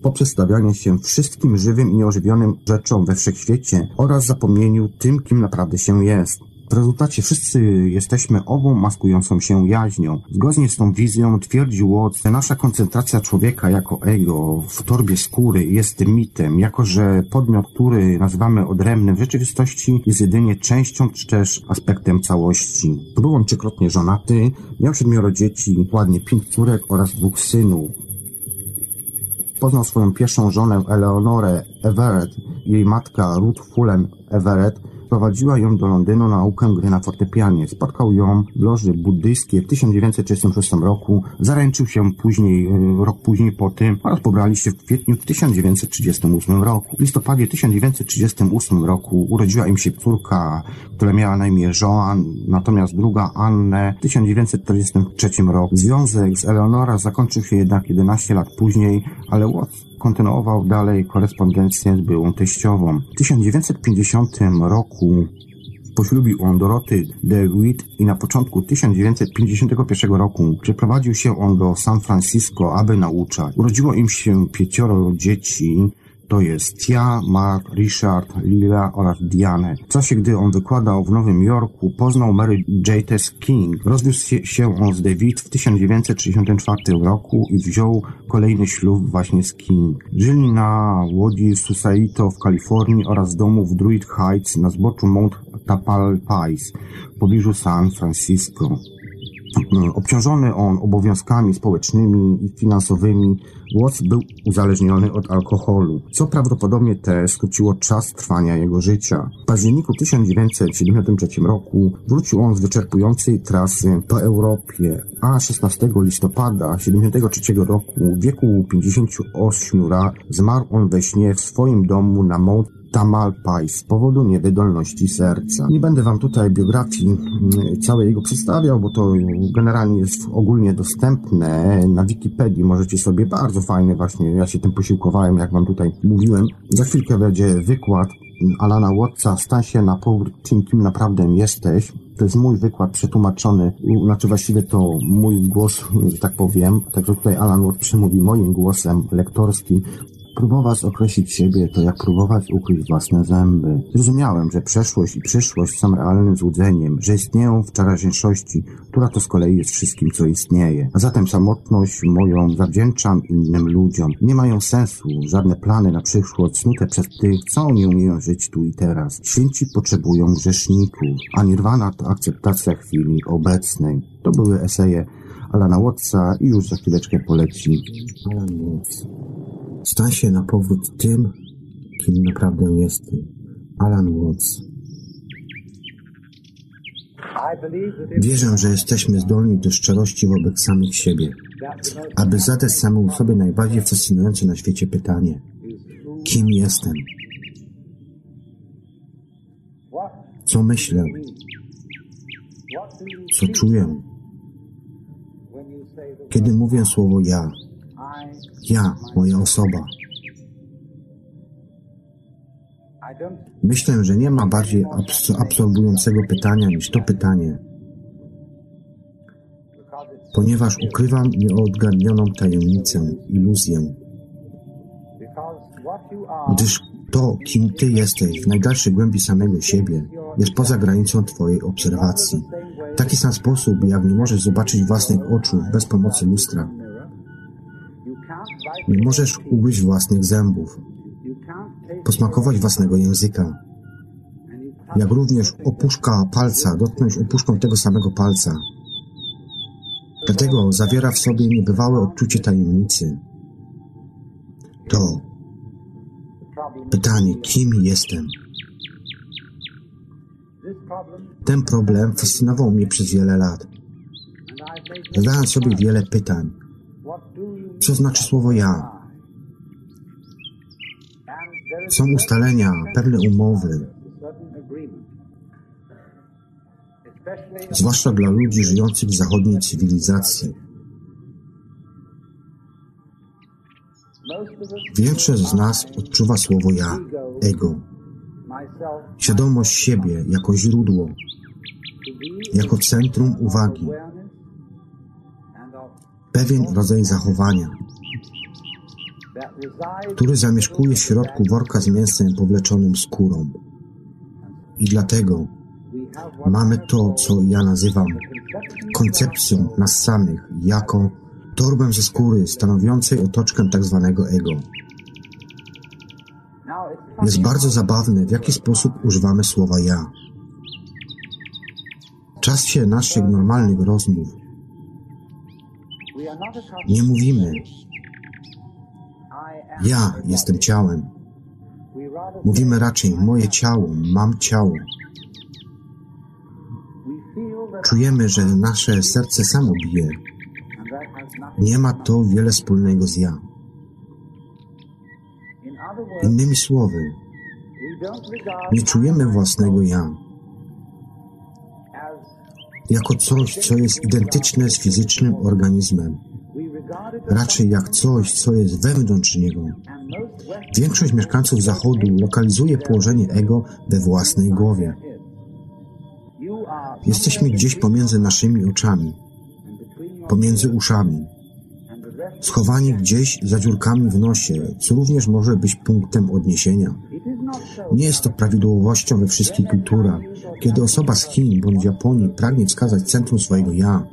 poprzez stawianie się wszystkim żywym i nieożywionym rzeczom we wszechświecie oraz zapomnieniu tym, kim naprawdę się jest. W rezultacie wszyscy jesteśmy ową maskującą się jaźnią. Zgodnie z tą wizją twierdził Watts, że nasza koncentracja człowieka jako ego w torbie skóry jest mitem, jako że podmiot, który nazywamy odrębnym w rzeczywistości jest jedynie częścią czy też aspektem całości. Był on trzykrotnie żonaty, miał siedmioro dzieci, ładnie pięć córek oraz dwóch synów. Poznał swoją pierwszą żonę Eleonorę Everett, jej matka Ruth Fullen Everett Wprowadziła ją do Londynu na naukę gry na fortepianie. Spotkał ją w loży buddyjskiej w 1936 roku. Zaręczył się później, e, rok później po tym oraz pobrali się w kwietniu 1938 roku. W listopadzie 1938 roku urodziła im się córka, która miała na imię Joan, natomiast druga Annę w 1943 roku. Związek z Eleonora zakończył się jednak 11 lat później, ale Watts kontynuował dalej korespondencję z byłą teściową. W 1950 roku Poślubił on Doroty DeWitt i na początku 1951 roku przeprowadził się on do San Francisco, aby nauczać. Urodziło im się pięcioro dzieci, to jest ja, Mark, Richard, Lila oraz Diane. W czasie, gdy on wykładał w Nowym Jorku, poznał Mary J.T. King. Rozwiódł się on z David w 1964 roku i wziął kolejny ślub właśnie z King. Żyli na łodzi Susaito w Kalifornii oraz domu w Druid Heights na zboczu Mount Tapalpais w pobliżu San Francisco. Obciążony on obowiązkami społecznymi i finansowymi, Watts był uzależniony od alkoholu, co prawdopodobnie też skróciło czas trwania jego życia. W październiku 1973 roku wrócił on z wyczerpującej trasy po Europie, a 16 listopada 1973 roku w wieku 58 lat zmarł on we śnie w swoim domu na Mount Tamalpais z powodu niewydolności serca. Nie będę wam tutaj biografii mm, całej jego przedstawiał, bo to generalnie jest ogólnie dostępne na Wikipedii. Możecie sobie bardzo fajne właśnie, ja się tym posiłkowałem, jak wam tutaj mówiłem. Za chwilkę będzie wykład Alana Wattsa Stań się na powrót tym, kim naprawdę jesteś. To jest mój wykład przetłumaczony, znaczy właściwie to mój głos, że tak powiem. Także tutaj Alan Watt przemówi moim głosem lektorskim. Próbować określić siebie to jak próbować ukryć własne zęby. Zrozumiałem, że przeszłość i przyszłość są realnym złudzeniem, że istnieją w teraźniejszości, która to z kolei jest wszystkim, co istnieje. A zatem samotność moją zawdzięczam innym ludziom. Nie mają sensu żadne plany na przyszłość snute przez tych, co nie umieją żyć tu i teraz. Święci potrzebują grzeszników, a nirwana to akceptacja chwili obecnej. To były eseje Alana Wattsa i już za chwileczkę poleci Alan Watts. Stań się na powrót tym, kim naprawdę jesteś. Alan Watts. Wierzę, że jesteśmy zdolni do szczerości wobec samych siebie, aby zadać samemu sobie najbardziej fascynujące na świecie pytanie. Kim jestem? Co myślę? Co czuję? Kiedy mówię słowo ja, ja, moja osoba. Myślę, że nie ma bardziej abs absorbującego pytania niż to pytanie, ponieważ ukrywam nieodgadnioną tajemnicę, iluzję. Gdyż to, kim Ty jesteś w najdalszej głębi samego siebie, jest poza granicą Twojej obserwacji. W taki sam sposób, jak nie możesz zobaczyć własnych oczu bez pomocy lustra. Nie możesz ugryźć własnych zębów, posmakować własnego języka, jak również opuszka palca, dotknąć opuszką tego samego palca. Dlatego zawiera w sobie niebywałe odczucie tajemnicy. To pytanie, kim jestem? Ten problem fascynował mnie przez wiele lat. Zadałem sobie wiele pytań. Co znaczy słowo ja? Są ustalenia, pewne umowy, zwłaszcza dla ludzi żyjących w zachodniej cywilizacji. Większość z nas odczuwa słowo ja, ego, świadomość siebie jako źródło, jako centrum uwagi, pewien rodzaj zachowania, który zamieszkuje w środku worka z mięsem powleczonym skórą. I dlatego mamy to, co ja nazywam koncepcją nas samych jako torbę ze skóry stanowiącej otoczkę tak zwanego ego. Jest bardzo zabawne, w jaki sposób używamy słowa ja. W czasie naszych normalnych rozmów nie mówimy, ja jestem ciałem. Mówimy raczej, moje ciało, mam ciało. Czujemy, że nasze serce samo bije. Nie ma to wiele wspólnego z ja. Innymi słowy, nie czujemy własnego ja jako coś, co jest identyczne z fizycznym organizmem, raczej jak coś, co jest wewnątrz niego. Większość mieszkańców Zachodu lokalizuje położenie ego we własnej głowie. Jesteśmy gdzieś pomiędzy naszymi oczami, pomiędzy uszami, schowani gdzieś za dziurkami w nosie, co również może być punktem odniesienia. Nie jest to prawidłowością we wszystkich kulturach. Kiedy osoba z Chin bądź Japonii pragnie wskazać centrum swojego ja,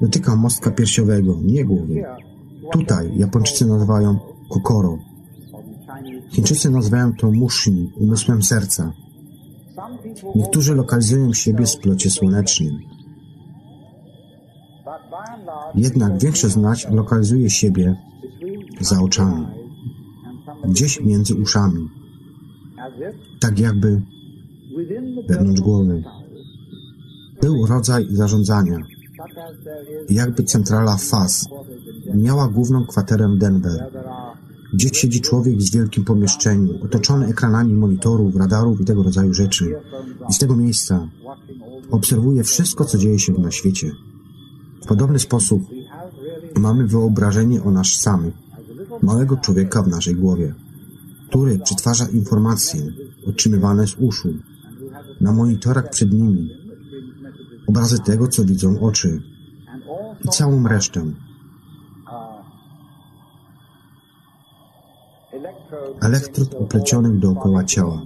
dotyka mostka piersiowego, nie głowy. Tutaj Japończycy nazywają kokoro. Chińczycy nazywają to mushi, umysłem serca. Niektórzy lokalizują siebie w splocie słonecznym. Jednak większość z nas lokalizuje siebie za oczami, gdzieś między uszami, tak jakby wewnątrz głowy. Był rodzaj zarządzania, jakby centrala FAS miała główną kwaterę Denver, gdzie siedzi człowiek w wielkim pomieszczeniu, otoczony ekranami monitorów, radarów i tego rodzaju rzeczy. I z tego miejsca obserwuje wszystko, co dzieje się na świecie. W podobny sposób mamy wyobrażenie o nas samych, małego człowieka w naszej głowie, który przetwarza informacje otrzymywane z uszu, na monitorach przed nimi, obrazy tego, co widzą oczy. I całą resztę. Elektrod oplecionych dookoła ciała,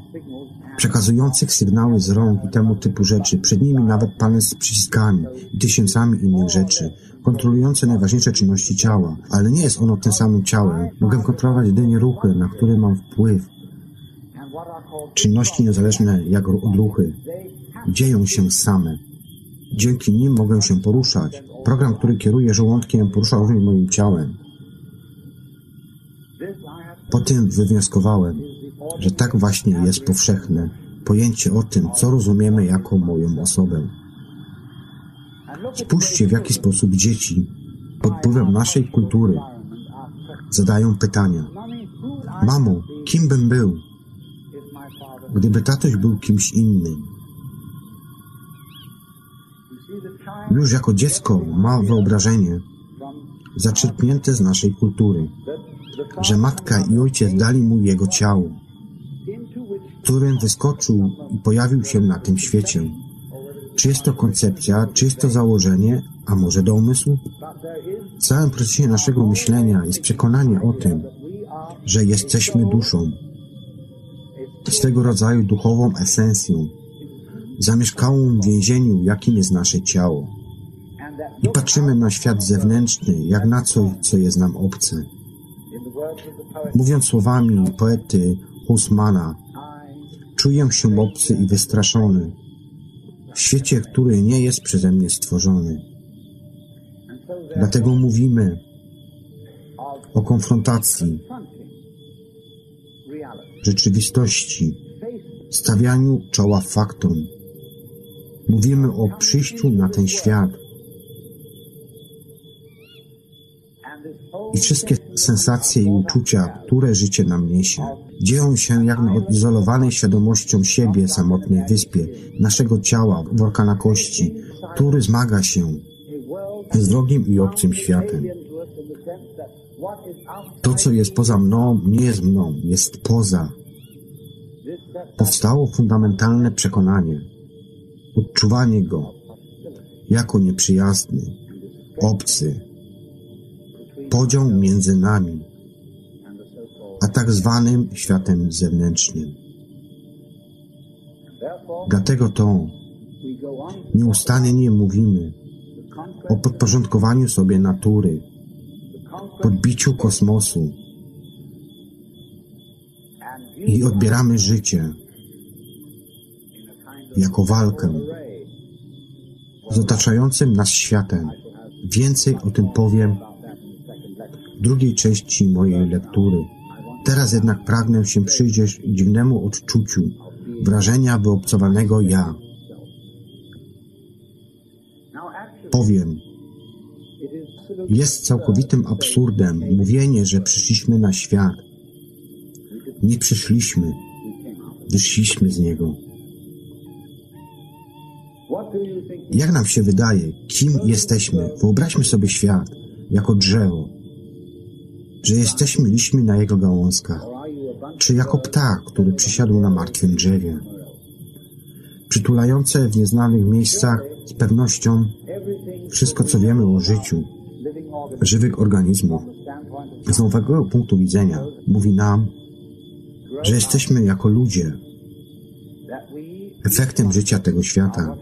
przekazujących sygnały z rąk i temu typu rzeczy, przed nimi nawet panel z przyciskami i tysiącami innych rzeczy, kontrolujące najważniejsze czynności ciała, ale nie jest ono tym samym ciałem. Mogę kontrolować jedynie ruchy, na które mam wpływ. Czynności niezależne jak odruchy dzieją się same. Dzięki nim mogę się poruszać. Program, który kieruje żołądkiem, porusza również moim ciałem. Po tym wywnioskowałem, że tak właśnie jest powszechne pojęcie o tym, co rozumiemy jako moją osobę. Spójrzcie, w jaki sposób dzieci pod wpływem naszej kultury zadają pytania. Mamo, kim bym był, gdyby tatoś był kimś innym? Już jako dziecko ma wyobrażenie zaczerpnięte z naszej kultury, że matka i ojciec dali mu jego ciało, którym wyskoczył i pojawił się na tym świecie. Czy jest to koncepcja, czy jest to założenie, a może domysł? W całym procesie naszego myślenia jest przekonanie o tym, że jesteśmy duszą, swego rodzaju duchową esencją, zamieszkałą w więzieniu, jakim jest nasze ciało. I patrzymy na świat zewnętrzny, jak na coś, co jest nam obce. Mówiąc słowami poety Husmana, czuję się obcy i wystraszony w świecie, który nie jest przeze mnie stworzony. Dlatego mówimy o konfrontacji rzeczywistości, stawianiu czoła faktom. Mówimy o przyjściu na ten świat. I wszystkie sensacje i uczucia, które życie nam niesie, dzieją się jak na odizolowanej świadomością siebie samotnej wyspie, naszego ciała, worka kości, który zmaga się z wrogim i obcym światem. To, co jest poza mną, nie jest mną, jest poza. Powstało fundamentalne przekonanie, odczuwanie go jako nieprzyjazny, obcy, podział między nami, a tak zwanym światem zewnętrznym. Dlatego to nieustannie mówimy o podporządkowaniu sobie natury, podbiciu kosmosu i odbieramy życie jako walkę z otaczającym nas światem. Więcej o tym powiem drugiej części mojej lektury. Teraz jednak pragnę się przyjrzeć dziwnemu odczuciu wrażenia wyobcowanego ja. powiem, jest całkowitym absurdem mówienie, że przyszliśmy na świat. Nie przyszliśmy, wyszliśmy z niego. Jak nam się wydaje, kim jesteśmy? Wyobraźmy sobie świat jako drzewo, że jesteśmy liśćmi na jego gałązkach, czy jako ptak, który przysiadł na martwym drzewie. Przytulające w nieznanych miejscach z pewnością wszystko, co wiemy o życiu żywych organizmów z nowego punktu widzenia mówi nam, że jesteśmy jako ludzie efektem życia tego świata.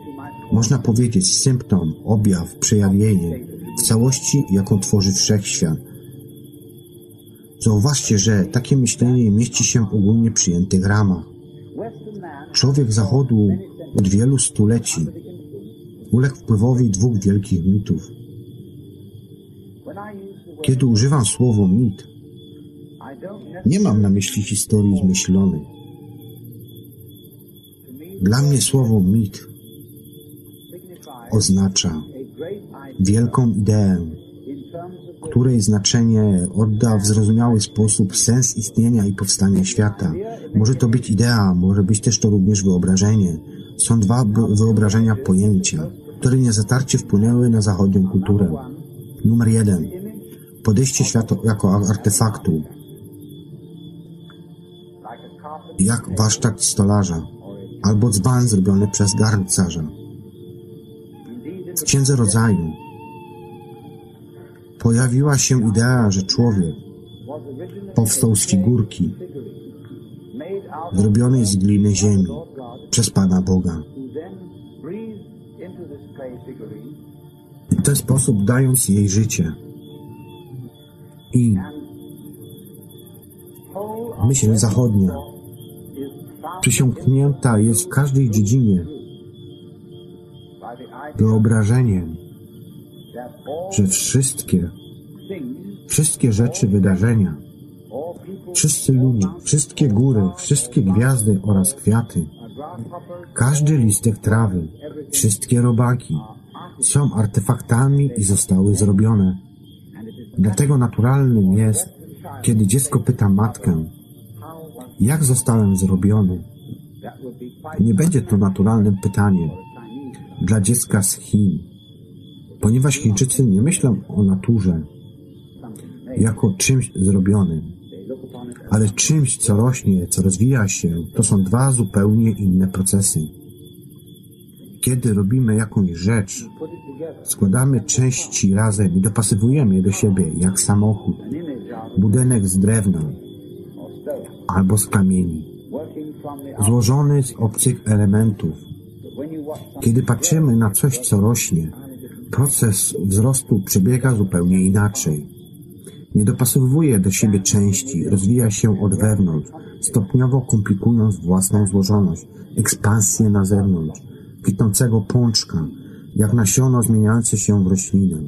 Można powiedzieć symptom, objaw, przejawienie w całości, jaką tworzy wszechświat. Zauważcie, że takie myślenie mieści się w ogólnie przyjętych ramach. Człowiek Zachodu od wielu stuleci uległ wpływowi dwóch wielkich mitów. Kiedy używam słowa mit, nie mam na myśli historii zmyślonej. Dla mnie słowo mit oznacza wielką ideę, której znaczenie odda w zrozumiały sposób sens istnienia i powstania świata. Może to być idea, może być też to również wyobrażenie. Są dwa wyobrażenia pojęcia, które niezatarcie wpłynęły na zachodnią kulturę. Numer jeden. Podejście świata jako artefaktu, jak warsztat stolarza, albo dzban zrobiony przez garncarza. W Księdze Rodzaju pojawiła się idea, że człowiek powstał z figurki zrobionej z gliny ziemi przez Pana Boga. W ten sposób dając jej życie. I myśl zachodnia przysiągnięta jest w każdej dziedzinie wyobrażeniem, że wszystkie, wszystkie rzeczy, wydarzenia, wszyscy ludzie, wszystkie góry, wszystkie gwiazdy oraz kwiaty, każdy listek trawy, wszystkie robaki są artefaktami i zostały zrobione. Dlatego naturalnym jest, kiedy dziecko pyta matkę, jak zostałem zrobiony? Nie będzie to naturalnym pytaniem dla dziecka z Chin, ponieważ Chińczycy nie myślą o naturze jako czymś zrobionym, ale czymś, co rośnie, co rozwija się. To są dwa zupełnie inne procesy. Kiedy robimy jakąś rzecz, składamy części razem i dopasowujemy je do siebie, jak samochód, budynek z drewna albo z kamieni, złożony z obcych elementów. Kiedy patrzymy na coś, co rośnie, proces wzrostu przebiega zupełnie inaczej. Nie dopasowuje do siebie części, rozwija się od wewnątrz, stopniowo komplikując własną złożoność, ekspansję na zewnątrz, kwitnącego pączka, jak nasiono zmieniające się w roślinę.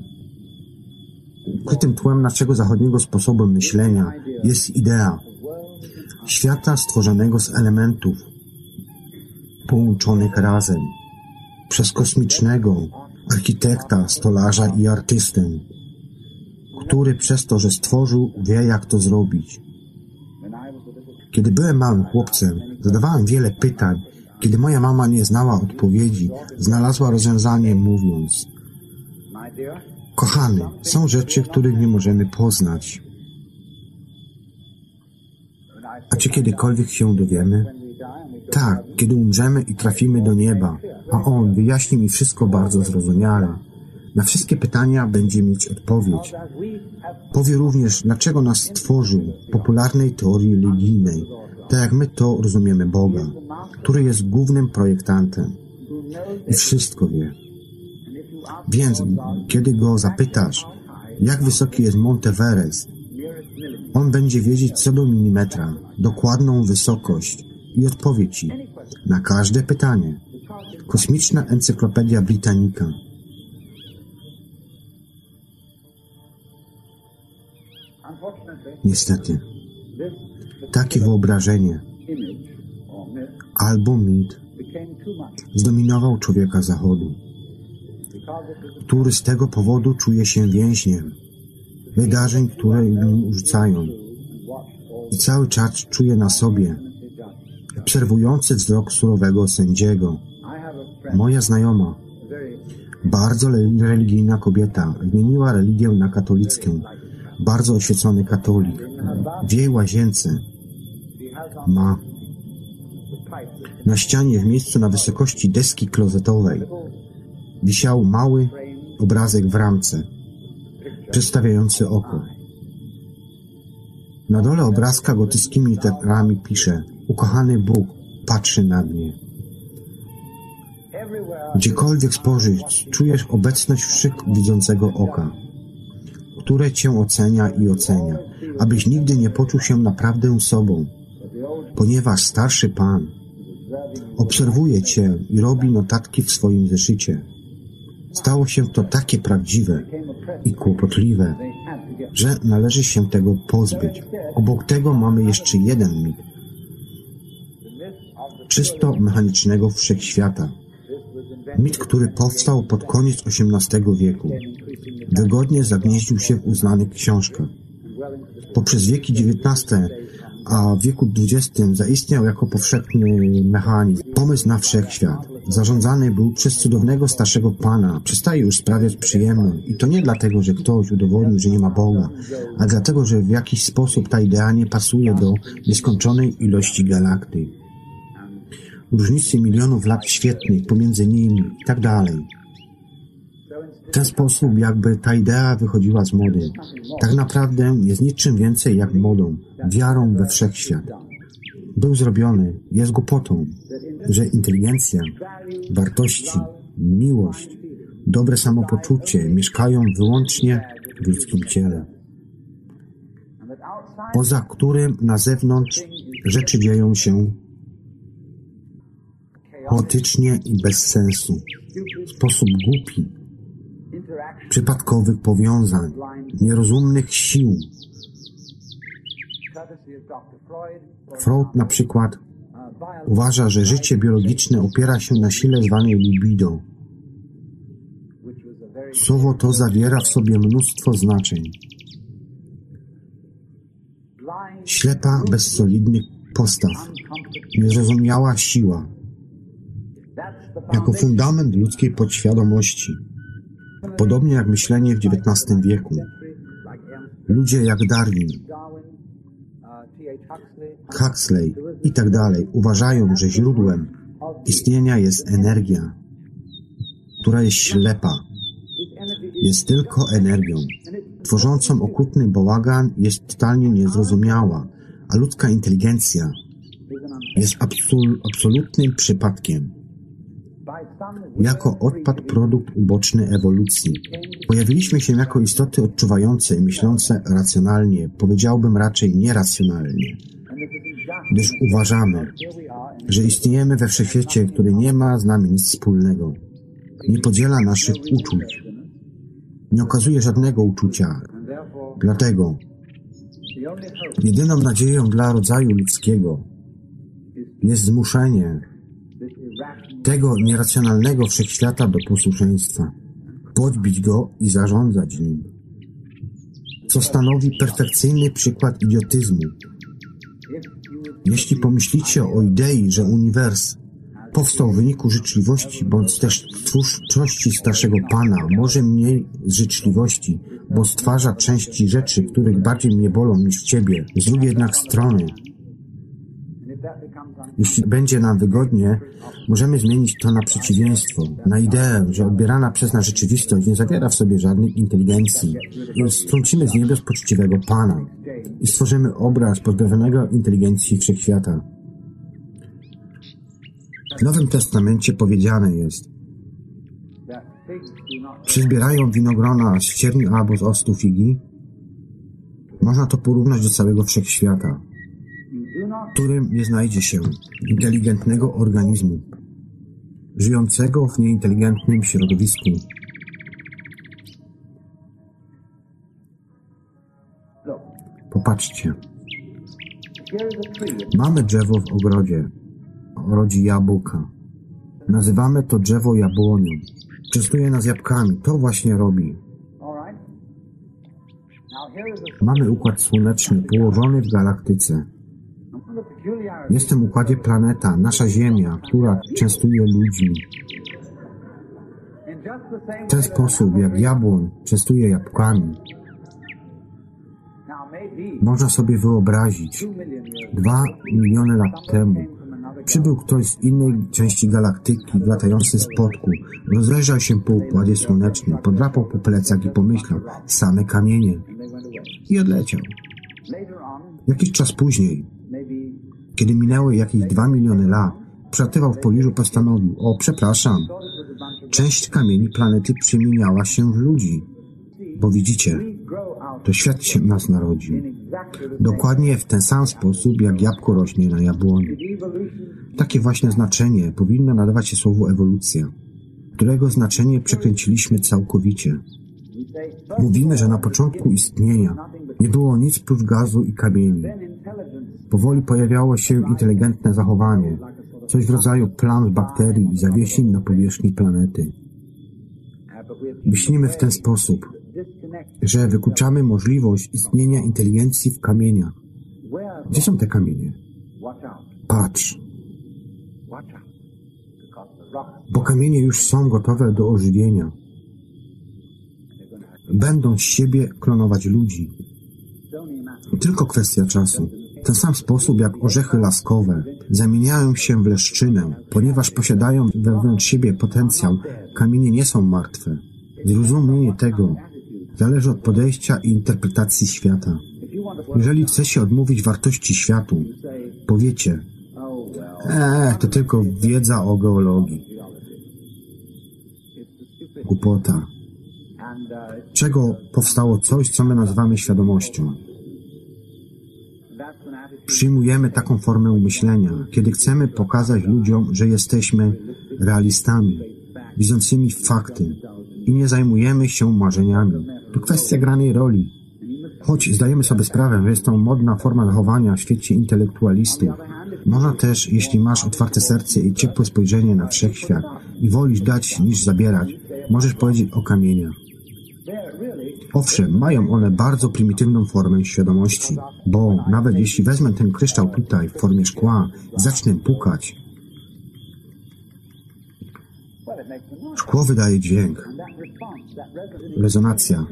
Ukrytym tłem naszego zachodniego sposobu myślenia jest idea świata stworzonego z elementów połączonych razem przez kosmicznego architekta, stolarza i artystę, który przez to, że stworzył, wie jak to zrobić. Kiedy byłem małym chłopcem, zadawałem wiele pytań. Kiedy moja mama nie znała odpowiedzi, znalazła rozwiązanie mówiąc Kochany, są rzeczy, których nie możemy poznać. A czy kiedykolwiek się dowiemy? Tak, kiedy umrzemy i trafimy do nieba, a On wyjaśni mi wszystko bardzo zrozumiale. Na wszystkie pytania będzie mieć odpowiedź. Powie również, dlaczego nas stworzył popularnej teorii religijnej, tak jak my to rozumiemy Boga, który jest głównym projektantem. I wszystko wie. Więc, kiedy go zapytasz, jak wysoki jest Monteverest, on będzie wiedzieć co do milimetra, dokładną wysokość i odpowie Ci na każde pytanie. Kosmiczna Encyklopedia Britannica. Niestety, takie wyobrażenie albo mit zdominował człowieka Zachodu. który z tego powodu czuje się więźniem wydarzeń, które nim rzucają. I cały czas czuje na sobie obserwujący wzrok surowego sędziego. Moja znajoma, bardzo religijna kobieta, zmieniła religię na katolicką. Bardzo oświecony katolik. W jej łazience ma na ścianie w miejscu na wysokości deski klozetowej wisiał mały obrazek w ramce, przedstawiający oko. Na dole obrazka gotyckimi literami pisze Ukochany Bóg patrzy na mnie. Gdziekolwiek spojrzysz, czujesz obecność wszechwidzącego oka, które cię ocenia i ocenia, abyś nigdy nie poczuł się naprawdę sobą, ponieważ starszy Pan obserwuje cię i robi notatki w swoim zeszycie. Stało się to takie prawdziwe i kłopotliwe, że należy się tego pozbyć. Obok tego mamy jeszcze jeden mit. Czysto mechanicznego wszechświata. Mit, który powstał pod koniec XVIII wieku. Wygodnie zagnieździł się w uznanych książkach. Poprzez wieki XIX, a w wieku XX zaistniał jako powszechny mechanizm, pomysł na wszechświat. Zarządzany był przez cudownego starszego pana, przestaje już sprawiać przyjemność. I to nie dlatego, że ktoś udowodnił, że nie ma Boga, a dlatego, że w jakiś sposób ta idea nie pasuje do nieskończonej ilości galaktyk. Różnicy milionów lat świetnych pomiędzy nimi i tak dalej. W ten sposób jakby ta idea wychodziła z mody. Tak naprawdę jest niczym więcej jak modą, wiarą we wszechświat. Był zrobiony, jest głupotą, że inteligencja, wartości, miłość, dobre samopoczucie mieszkają wyłącznie w ludzkim ciele, poza którym na zewnątrz rzeczy dzieją się chaotycznie i bez sensu, w sposób głupi, przypadkowych powiązań, nierozumnych sił. Freud na przykład uważa, że życie biologiczne opiera się na sile zwanej libido. Słowo to zawiera w sobie mnóstwo znaczeń. Ślepa, bez solidnych postaw, niezrozumiała siła, jako fundament ludzkiej podświadomości. Podobnie jak myślenie w XIX wieku. Ludzie jak Darwin, Huxley i tak dalej uważają, że źródłem istnienia jest energia, która jest ślepa. Jest tylko energią. Tworzącą okrutny bałagan jest totalnie niezrozumiała, a ludzka inteligencja jest absol absolutnym przypadkiem jako odpad produkt uboczny ewolucji. Pojawiliśmy się jako istoty odczuwające i myślące racjonalnie, powiedziałbym raczej nieracjonalnie, gdyż uważamy, że istniejemy we wszechświecie, który nie ma z nami nic wspólnego, nie podziela naszych uczuć, nie okazuje żadnego uczucia. Dlatego jedyną nadzieją dla rodzaju ludzkiego jest zmuszenie tego nieracjonalnego wszechświata do posłuszeństwa, podbić go i zarządzać nim, co stanowi perfekcyjny przykład idiotyzmu. Jeśli pomyślicie o idei, że uniwers powstał w wyniku życzliwości bądź też twórczości starszego Pana, może mniej z życzliwości, bo stwarza części rzeczy, których bardziej mnie bolą niż Ciebie. Z drugiej jednak strony, jeśli będzie nam wygodnie, możemy zmienić to na przeciwieństwo, na ideę, że odbierana przez nas rzeczywistość nie zawiera w sobie żadnej inteligencji. Strącimy z niebios poczciwego Pana i stworzymy obraz pozbawionego inteligencji wszechświata. W Nowym Testamencie powiedziane jest Przyzbierają winogrona z ścierni albo z ostu figi. Można to porównać do całego wszechświata którym nie znajdzie się inteligentnego organizmu, żyjącego w nieinteligentnym środowisku. Popatrzcie. Mamy drzewo w ogrodzie. Rodzi jabłka. Nazywamy to drzewo jabłonią. Częstuje nas jabłkami. To właśnie robi. Mamy układ słoneczny położony w galaktyce. Jest w tym układzie planeta, nasza Ziemia, która częstuje ludźmi. W ten sposób, jak jabłoń częstuje jabłkami, można sobie wyobrazić, dwa miliony lat temu przybył ktoś z innej części galaktyki, latający z podku, rozejrzał się po układzie słonecznym, podrapał po plecach i pomyślał, same kamienie. I odleciał. Jakiś czas później, kiedy minęły jakieś dwa miliony lat, przelatywał w pobliżu, postanowił, o przepraszam, część kamieni planety przemieniała się w ludzi. Bo widzicie, to świat się nas narodził. Dokładnie w ten sam sposób, jak jabłko rośnie na jabłoni. Takie właśnie znaczenie powinno nadawać się słowu ewolucja, którego znaczenie przekręciliśmy całkowicie. Mówimy, że na początku istnienia nie było nic prócz gazu i kamieni. Powoli pojawiało się inteligentne zachowanie, coś w rodzaju plam bakterii i zawiesień na powierzchni planety. Myślimy w ten sposób, że wykluczamy możliwość istnienia inteligencji w kamieniach. Gdzie są te kamienie? Patrz, bo kamienie już są gotowe do ożywienia. Będą z siebie klonować ludzi. Tylko kwestia czasu. W ten sam sposób jak orzechy laskowe zamieniają się w leszczynę, ponieważ posiadają wewnątrz siebie potencjał, kamienie nie są martwe. Zrozumienie tego zależy od podejścia i interpretacji świata. Jeżeli chce się odmówić wartości światu, powiecie, eee, to tylko wiedza o geologii. Głupota. Czego powstało coś, co my nazywamy świadomością? Przyjmujemy taką formę myślenia, kiedy chcemy pokazać ludziom, że jesteśmy realistami, widzącymi fakty i nie zajmujemy się marzeniami. To kwestia granej roli. Choć zdajemy sobie sprawę, że jest to modna forma zachowania w świecie intelektualistów, można też, jeśli masz otwarte serce i ciepłe spojrzenie na wszechświat i wolisz dać niż zabierać, możesz powiedzieć o kamieniach. Owszem, mają one bardzo prymitywną formę świadomości, bo nawet jeśli wezmę ten kryształ tutaj w formie szkła i zacznę pukać, szkło wydaje dźwięk. Rezonacja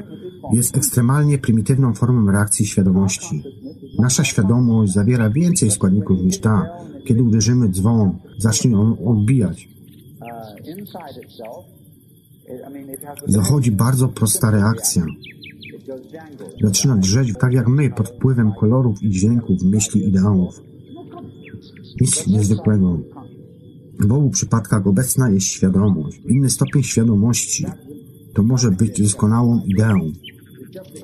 jest ekstremalnie prymitywną formą reakcji świadomości. Nasza świadomość zawiera więcej składników niż ta. Kiedy uderzymy dzwon, zacznie on odbijać. Zachodzi bardzo prosta reakcja. Zaczyna drzeć tak jak my pod wpływem kolorów i dźwięków, myśli, ideałów. Nic niezwykłego. W obu przypadkach obecna jest świadomość. Inny stopień świadomości to może być doskonałą ideą.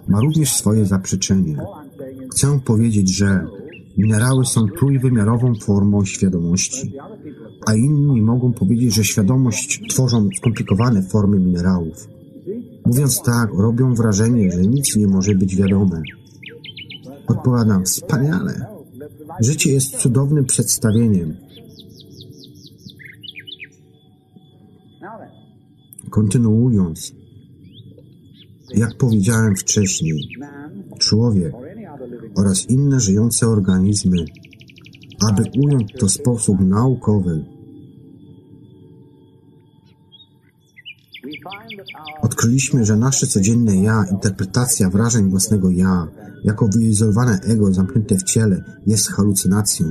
Ma również swoje zaprzeczenie. Chcę powiedzieć, że minerały są trójwymiarową formą świadomości, a inni mogą powiedzieć, że świadomość tworzą skomplikowane formy minerałów. Mówiąc tak, robią wrażenie, że nic nie może być wiadome. Odpowiadam, wspaniale. Życie jest cudownym przedstawieniem. Kontynuując, jak powiedziałem wcześniej, człowiek oraz inne żyjące organizmy, aby ująć to w sposób naukowy, odkryliśmy, że nasze codzienne ja, interpretacja wrażeń własnego ja, jako wyizolowane ego zamknięte w ciele, jest halucynacją.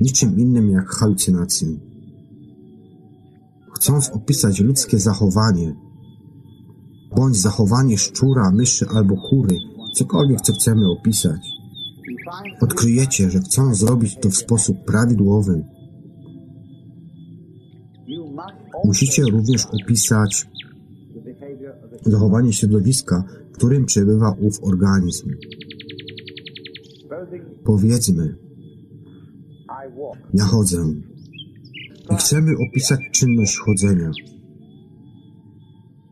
Niczym innym jak halucynacją. Chcąc opisać ludzkie zachowanie, bądź zachowanie szczura, myszy albo kury, cokolwiek, co chcemy opisać, odkryjecie, że chcą zrobić to w sposób prawidłowy. Musicie również opisać zachowanie środowiska, w którym przebywa ów organizm. Powiedzmy, ja chodzę i chcemy opisać czynność chodzenia.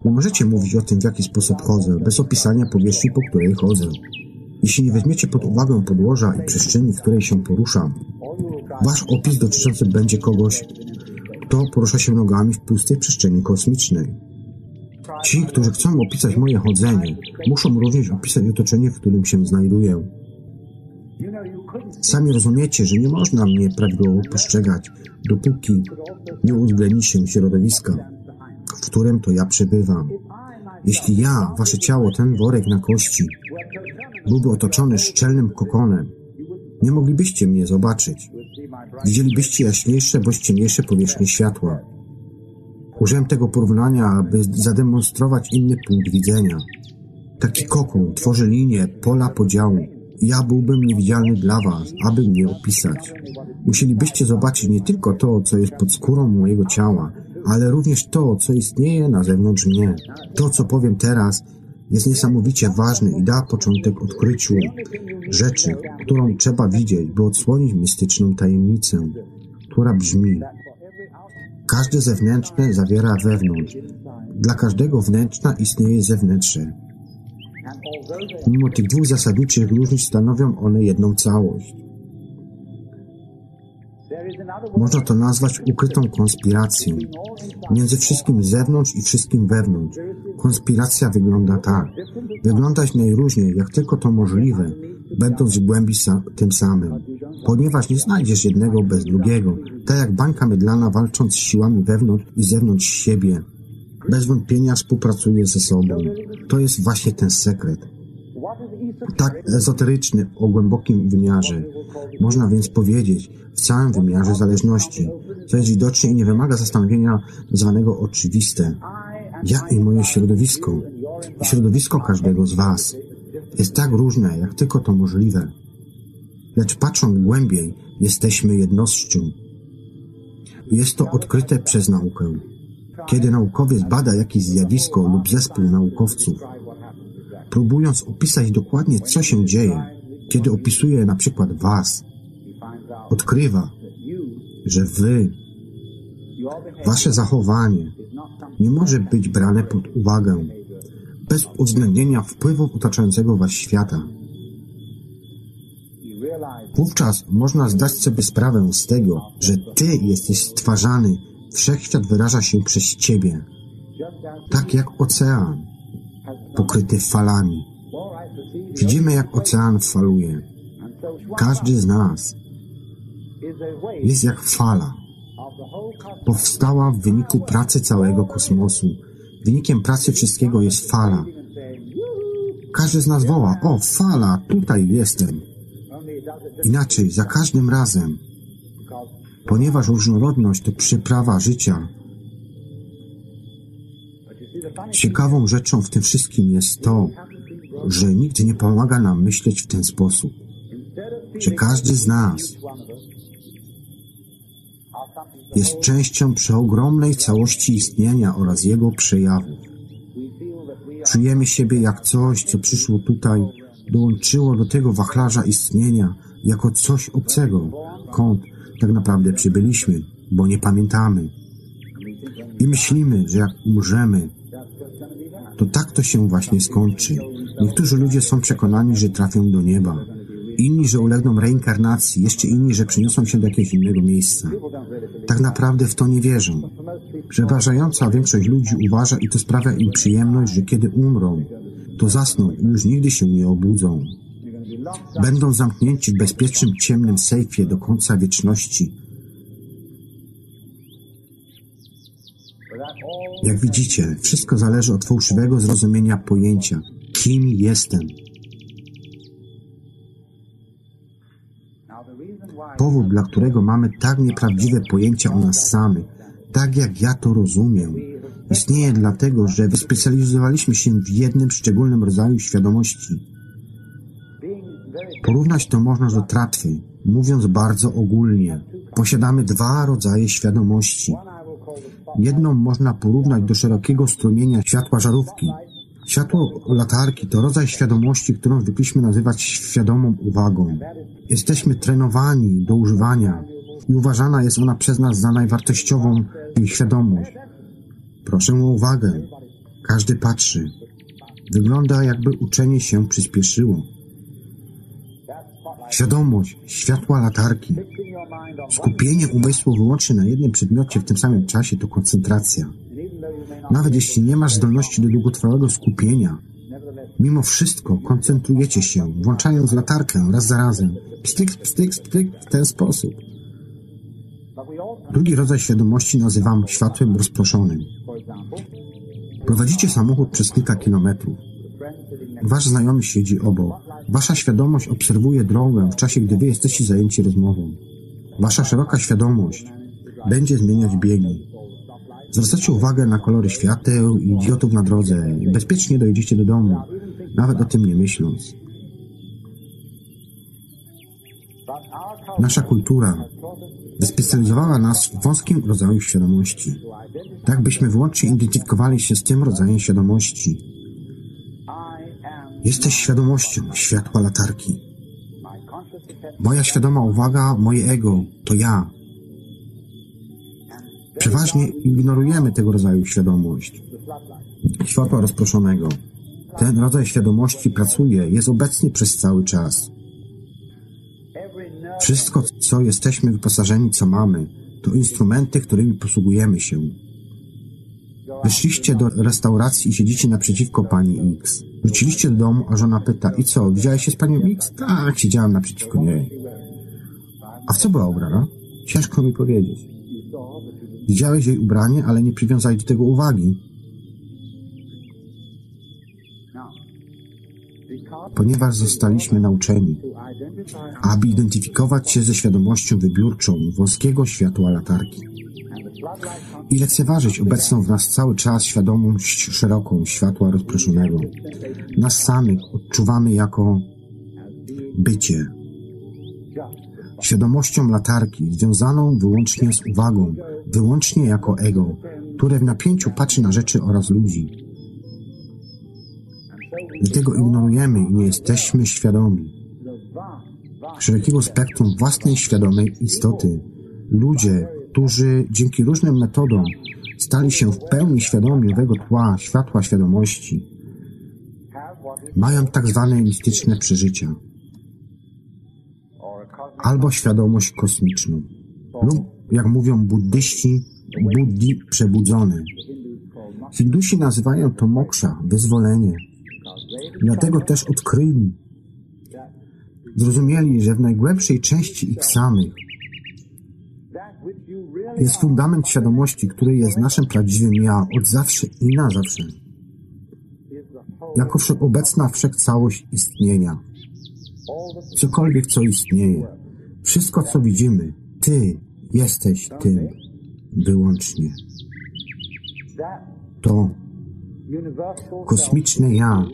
Nie możecie mówić o tym, w jaki sposób chodzę, bez opisania powierzchni, po której chodzę. Jeśli nie weźmiecie pod uwagę podłoża i przestrzeni, w której się poruszam, wasz opis dotyczący będzie kogoś, kto porusza się nogami w pustej przestrzeni kosmicznej. Ci, którzy chcą opisać moje chodzenie, muszą również opisać otoczenie, w którym się znajduję. Sami rozumiecie, że nie można mnie prawidłowo postrzegać, dopóki nie uwzględni się środowiska, w którym to ja przebywam. Jeśli ja, wasze ciało, ten worek na kości, byłby otoczony szczelnym kokonem, nie moglibyście mnie zobaczyć. Widzielibyście jaśniejsze bądź ciemniejsze powierzchnie światła. Użyłem tego porównania, aby zademonstrować inny punkt widzenia. Taki kokon tworzy linię, pola podziału. Ja byłbym niewidzialny dla was, aby mnie opisać. Musielibyście zobaczyć nie tylko to, co jest pod skórą mojego ciała, ale również to, co istnieje na zewnątrz mnie. To, co powiem teraz, jest niesamowicie ważne i da początek odkryciu rzeczy, którą trzeba widzieć, by odsłonić mistyczną tajemnicę, która brzmi Każde zewnętrzne zawiera wewnątrz. Dla każdego wnętrza istnieje zewnętrzne. Mimo tych dwóch zasadniczych różnic stanowią one jedną całość. Można to nazwać ukrytą konspiracją. Między wszystkim z zewnątrz i wszystkim wewnątrz. Konspiracja wygląda tak. Wyglądać najróżniej, jak tylko to możliwe, będąc w głębi sa tym samym. Ponieważ nie znajdziesz jednego bez drugiego, tak jak bańka mydlana walcząc z siłami wewnątrz i zewnątrz siebie. Bez wątpienia współpracuje ze sobą. To jest właśnie ten sekret. Tak ezoteryczny o głębokim wymiarze. Można więc powiedzieć, w całym wymiarze zależności, co jest widoczne i nie wymaga zastanowienia zwanego oczywiste. Ja i moje środowisko, i środowisko każdego z Was jest tak różne, jak tylko to możliwe. Lecz patrząc głębiej, jesteśmy jednością. Jest to odkryte przez naukę. Kiedy naukowiec bada jakieś zjawisko lub zespół naukowców, próbując opisać dokładnie, co się dzieje, kiedy opisuje na przykład Was, odkrywa, że Wy, Wasze zachowanie nie może być brane pod uwagę bez uwzględnienia wpływów otaczającego Was świata. Wówczas można zdać sobie sprawę z tego, że Ty jesteś stwarzany, wszechświat wyraża się przez Ciebie, tak jak ocean, pokryty falami. Widzimy, jak ocean faluje. Każdy z nas jest jak fala. Powstała w wyniku pracy całego kosmosu. Wynikiem pracy wszystkiego jest fala. Każdy z nas woła, o fala, tutaj jestem. Inaczej, za każdym razem, ponieważ różnorodność to przyprawa życia. Ciekawą rzeczą w tym wszystkim jest to, że nikt nie pomaga nam myśleć w ten sposób, że każdy z nas jest częścią przeogromnej całości istnienia oraz jego przejawów. Czujemy siebie jak coś, co przyszło tutaj, dołączyło do tego wachlarza istnienia jako coś obcego, kąt tak naprawdę przybyliśmy, bo nie pamiętamy. I myślimy, że jak umrzemy, to tak to się właśnie skończy. Niektórzy ludzie są przekonani, że trafią do nieba. Inni, że ulegną reinkarnacji, jeszcze inni, że przeniosą się do jakiegoś innego miejsca. Tak naprawdę w to nie wierzą. Przeważająca większość ludzi uważa i to sprawia im przyjemność, że kiedy umrą, to zasną i już nigdy się nie obudzą. Będą zamknięci w bezpiecznym, ciemnym sejfie do końca wieczności. Jak widzicie, wszystko zależy od fałszywego zrozumienia pojęcia, kim jestem. Powód, dla którego mamy tak nieprawdziwe pojęcia o nas samych, tak jak ja to rozumiem, istnieje dlatego, że wyspecjalizowaliśmy się w jednym szczególnym rodzaju świadomości. Porównać to można do tratwy, mówiąc bardzo ogólnie. Posiadamy dwa rodzaje świadomości. Jedną można porównać do szerokiego strumienia światła żarówki. Światło latarki to rodzaj świadomości, którą zwykliśmy nazywać świadomą uwagą. Jesteśmy trenowani do używania i uważana jest ona przez nas za najwartościową świadomość. Proszę o uwagę. Każdy patrzy. Wygląda jakby uczenie się przyspieszyło. Świadomość, światła latarki. Skupienie umysłu wyłącznie na jednym przedmiocie w tym samym czasie to koncentracja. Nawet jeśli nie masz zdolności do długotrwałego skupienia, mimo wszystko koncentrujecie się, włączając latarkę raz za razem. Pstryk, pstryk, pstryk w ten sposób. Drugi rodzaj świadomości nazywam światłem rozproszonym. Prowadzicie samochód przez kilka kilometrów. Wasz znajomy siedzi obok. Wasza świadomość obserwuje drogę w czasie, gdy wy jesteście zajęci rozmową. Wasza szeroka świadomość będzie zmieniać biegi. Zwracacie uwagę na kolory świateł i idiotów na drodze i bezpiecznie dojedziecie do domu, nawet o tym nie myśląc. Nasza kultura wyspecjalizowała nas w wąskim rodzaju świadomości. Tak byśmy wyłącznie identyfikowali się z tym rodzajem świadomości. Jesteś świadomością światła latarki. Moja świadoma uwaga, moje ego, to ja. Przeważnie ignorujemy tego rodzaju świadomość. Światła rozproszonego. Ten rodzaj świadomości pracuje, jest obecny przez cały czas. Wszystko, co jesteśmy wyposażeni, co mamy, to instrumenty, którymi posługujemy się. Wyszliście do restauracji i siedzicie naprzeciwko pani X. Wróciliście do domu, a żona pyta, i co, widziałeś się z panią X? Tak, siedziałam naprzeciwko niej. A w co była ubrana? Ciężko mi powiedzieć. Widziałeś jej ubranie, ale nie przywiązałeś do tego uwagi. Ponieważ zostaliśmy nauczeni, aby identyfikować się ze świadomością wybiórczą wąskiego światła latarki i lekceważyć obecną w nas cały czas świadomość szeroką światła rozproszonego. Nas samych odczuwamy jako bycie. Świadomością latarki, związaną wyłącznie z uwagą, wyłącznie jako ego, które w napięciu patrzy na rzeczy oraz ludzi. Dlatego ignorujemy i nie jesteśmy świadomi szerokiego spektrum własnej świadomej istoty. Ludzie, którzy dzięki różnym metodom stali się w pełni świadomi owego tła światła świadomości, mają tak zwane mistyczne przeżycia albo świadomość kosmiczną lub, jak mówią buddyści, buddhi przebudzone. Hindusi nazywają to moksza, wyzwolenie. Dlatego też odkryli, zrozumieli, że w najgłębszej części ich samych jest fundament świadomości, który jest naszym prawdziwym ja od zawsze i na zawsze. Jako wszechobecna wszechcałość istnienia. Cokolwiek, co istnieje. Wszystko, co widzimy, Ty jesteś tym wyłącznie. To kosmiczne ja,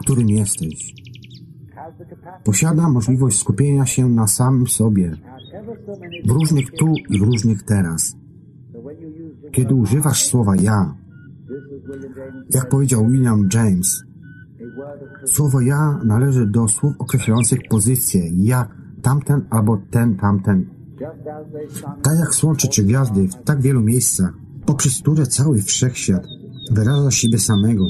którym jesteś, posiada możliwość skupienia się na samym sobie, w różnych tu i w różnych teraz. Kiedy używasz słowa ja, jak powiedział William James, słowo ja należy do słów określających pozycję, jak tamten albo ten, tamten. Tak jak słońce czy gwiazdy w tak wielu miejscach, poprzez które cały wszechświat wyraża siebie samego.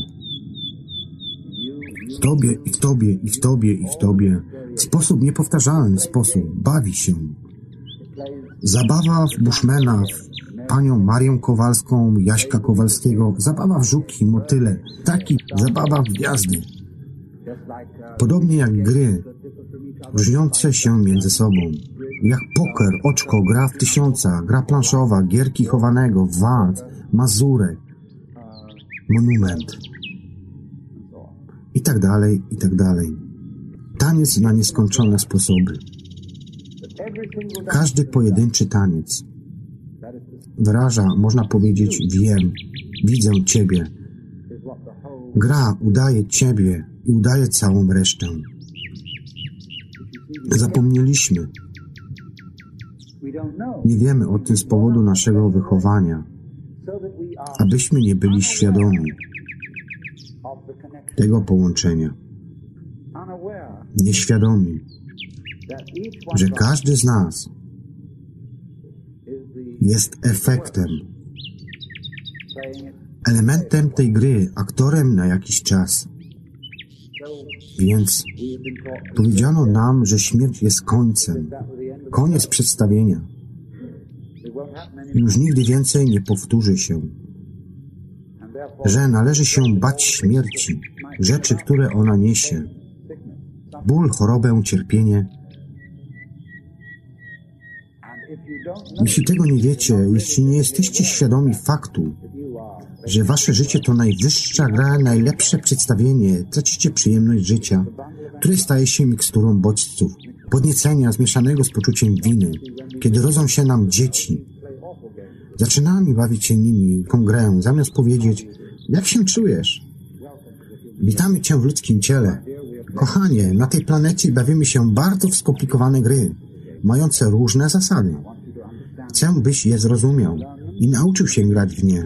W Tobie i w Tobie i w Tobie i w Tobie w sposób niepowtarzalny sposób bawi się. Zabawa w Bushmana, w panią Marię Kowalską, Jaśka Kowalskiego, zabawa w żuki, motyle, taki zabawa w gwiazdy. Podobnie jak gry, różniące się między sobą. Jak poker, oczko, gra w tysiąca, gra planszowa, gierki chowanego, wad, mazurek, monument i tak dalej, i tak dalej. Taniec na nieskończone sposoby. Każdy pojedynczy taniec wyraża, można powiedzieć, wiem, widzę Ciebie. Gra udaje Ciebie i udaje całą resztę. Zapomnieliśmy. Nie wiemy o tym z powodu naszego wychowania, abyśmy nie byli świadomi tego połączenia. Nieświadomi, że każdy z nas jest efektem, elementem tej gry, aktorem na jakiś czas. Więc powiedziano nam, że śmierć jest końcem, koniec przedstawienia. Już nigdy więcej nie powtórzy się, że należy się bać śmierci, rzeczy, które ona niesie. Ból, chorobę, cierpienie. Jeśli tego nie wiecie, jeśli nie jesteście świadomi faktu, że wasze życie to najwyższa gra, najlepsze przedstawienie, tracicie przyjemność życia, które staje się miksturą bodźców, podniecenia zmieszanego z poczuciem winy, kiedy rodzą się nam dzieci. Zaczynamy bawić się nimi, tą grę, zamiast powiedzieć, jak się czujesz? Witamy Cię w ludzkim ciele. Kochanie, na tej planecie bawimy się bardzo w skomplikowane gry, mające różne zasady. Chcę, byś je zrozumiał i nauczył się grać w nie.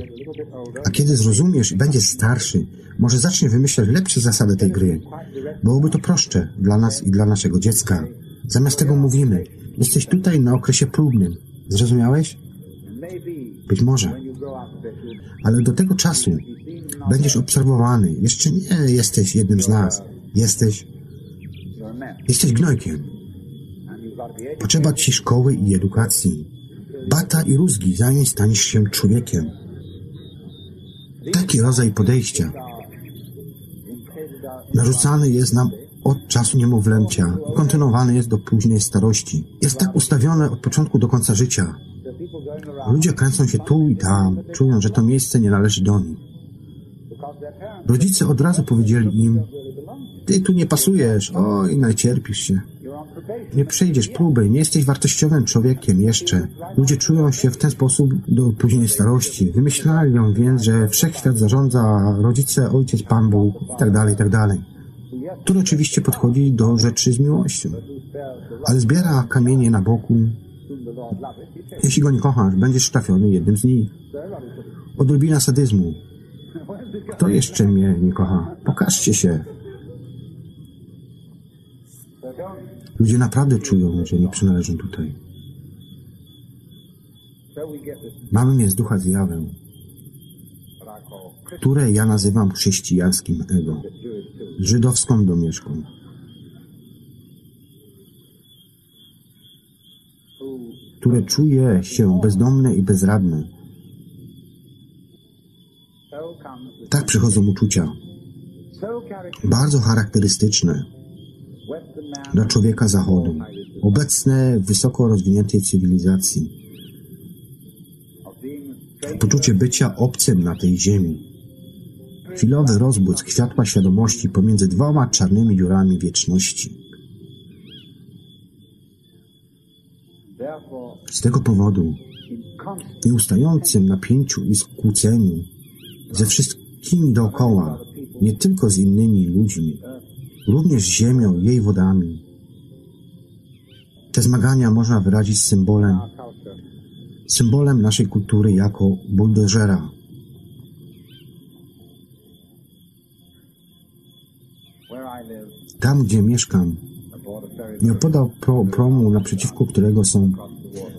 A kiedy zrozumiesz i będziesz starszy, może zaczniesz wymyślać lepsze zasady tej gry. Byłoby to prostsze dla nas i dla naszego dziecka. Zamiast tego mówimy, jesteś tutaj na okresie próbnym. Zrozumiałeś? Być może. Ale do tego czasu będziesz obserwowany. Jeszcze nie jesteś jednym z nas. Jesteś. Jesteś gnojkiem. Potrzeba ci szkoły i edukacji. Bata i rózgi, zanim staniesz się człowiekiem. Taki rodzaj podejścia narzucany jest nam od czasu niemowlęcia kontynuowany jest do późnej starości. Jest tak ustawione od początku do końca życia. Ludzie kręcą się tu i tam, czują, że to miejsce nie należy do nich. Rodzice od razu powiedzieli im, ty tu nie pasujesz, oj, najcierpisz się. Nie przejdziesz próby, nie jesteś wartościowym człowiekiem jeszcze. Ludzie czują się w ten sposób do późnej starości. Wymyślają więc, że wszechświat zarządza rodzice, ojciec, Pan Bóg itd., itd. Tu oczywiście podchodzi do rzeczy z miłością, ale zbiera kamienie na boku. Jeśli go nie kochasz, będziesz trafiony jednym z nich. Odrobina sadyzmu. Kto jeszcze mnie nie kocha? Pokażcie się. Ludzie naprawdę czują, że nie przynależą tutaj. Mamy mieć ducha zjawę, które ja nazywam chrześcijańskim ego, żydowską domieszką. które czuje się bezdomne i bezradne. Tak przychodzą uczucia, bardzo charakterystyczne dla człowieka Zachodu, obecne w wysoko rozwiniętej cywilizacji. Poczucie bycia obcym na tej ziemi. Chwilowy rozbłysk światła świadomości pomiędzy dwoma czarnymi dziurami wieczności. Z tego powodu, w nieustającym napięciu i skłóceniu ze wszystkimi dookoła, nie tylko z innymi ludźmi, również z ziemią, jej wodami. Te zmagania można wyrazić symbolem, symbolem naszej kultury jako buldożera. Tam, gdzie mieszkam, nie opodał pro, promu, naprzeciwko którego są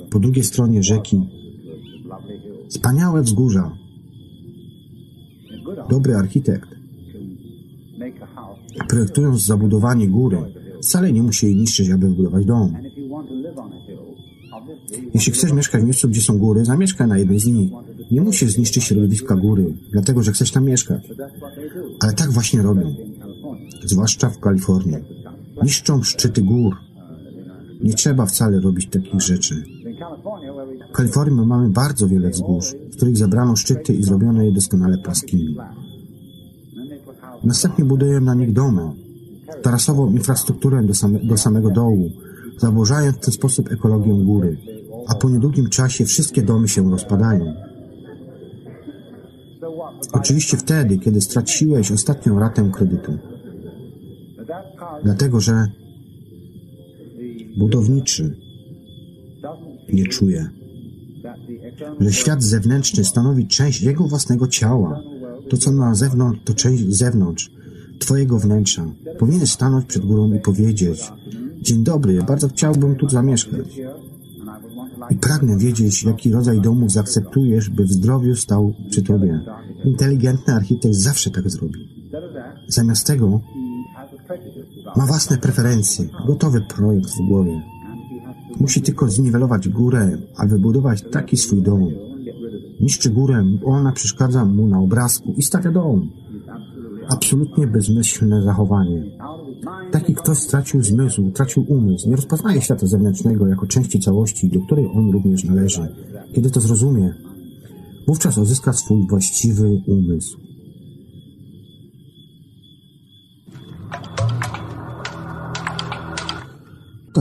po drugiej stronie rzeki wspaniałe wzgórza. Dobry architekt, projektując zabudowanie góry, wcale nie musi jej niszczyć, aby wybudować dom. Jeśli chcesz mieszkać w miejscu, gdzie są góry, zamieszkaj na jednej z nich. Nie musisz zniszczyć środowiska góry, dlatego że chcesz tam mieszkać. Ale tak właśnie robią. Zwłaszcza w Kalifornii. Niszczą szczyty gór. Nie trzeba wcale robić takich rzeczy. W Kalifornii mamy bardzo wiele wzgórz, w których zabrano szczyty i zrobiono je doskonale płaskimi. Następnie budują na nich domy, tarasową infrastrukturę do, same, do samego dołu, zaburzając w ten sposób ekologię góry, a po niedługim czasie wszystkie domy się rozpadają. Oczywiście wtedy, kiedy straciłeś ostatnią ratę kredytu. Dlatego, że budowniczy nie czuje, że świat zewnętrzny stanowi część jego własnego ciała. To, co na zewnątrz, to część zewnątrz, twojego wnętrza. Powinieneś stanąć przed górą i powiedzieć Dzień dobry, bardzo chciałbym tu zamieszkać. I pragnę wiedzieć, jaki rodzaj domów zaakceptujesz, by w zdrowiu stał przy tobie. Inteligentny architekt zawsze tak zrobi. Zamiast tego Ma własne preferencje, gotowy projekt w głowie. Musi tylko zniwelować górę, a wybudować taki swój dom. Niszczy górę, bo ona przeszkadza mu na obrazku i stawia dom. Absolutnie bezmyślne zachowanie. Taki ktoś stracił zmysł, tracił umysł, nie rozpoznaje świata zewnętrznego jako części całości, do której on również należy. Kiedy to zrozumie, wówczas uzyska swój właściwy umysł.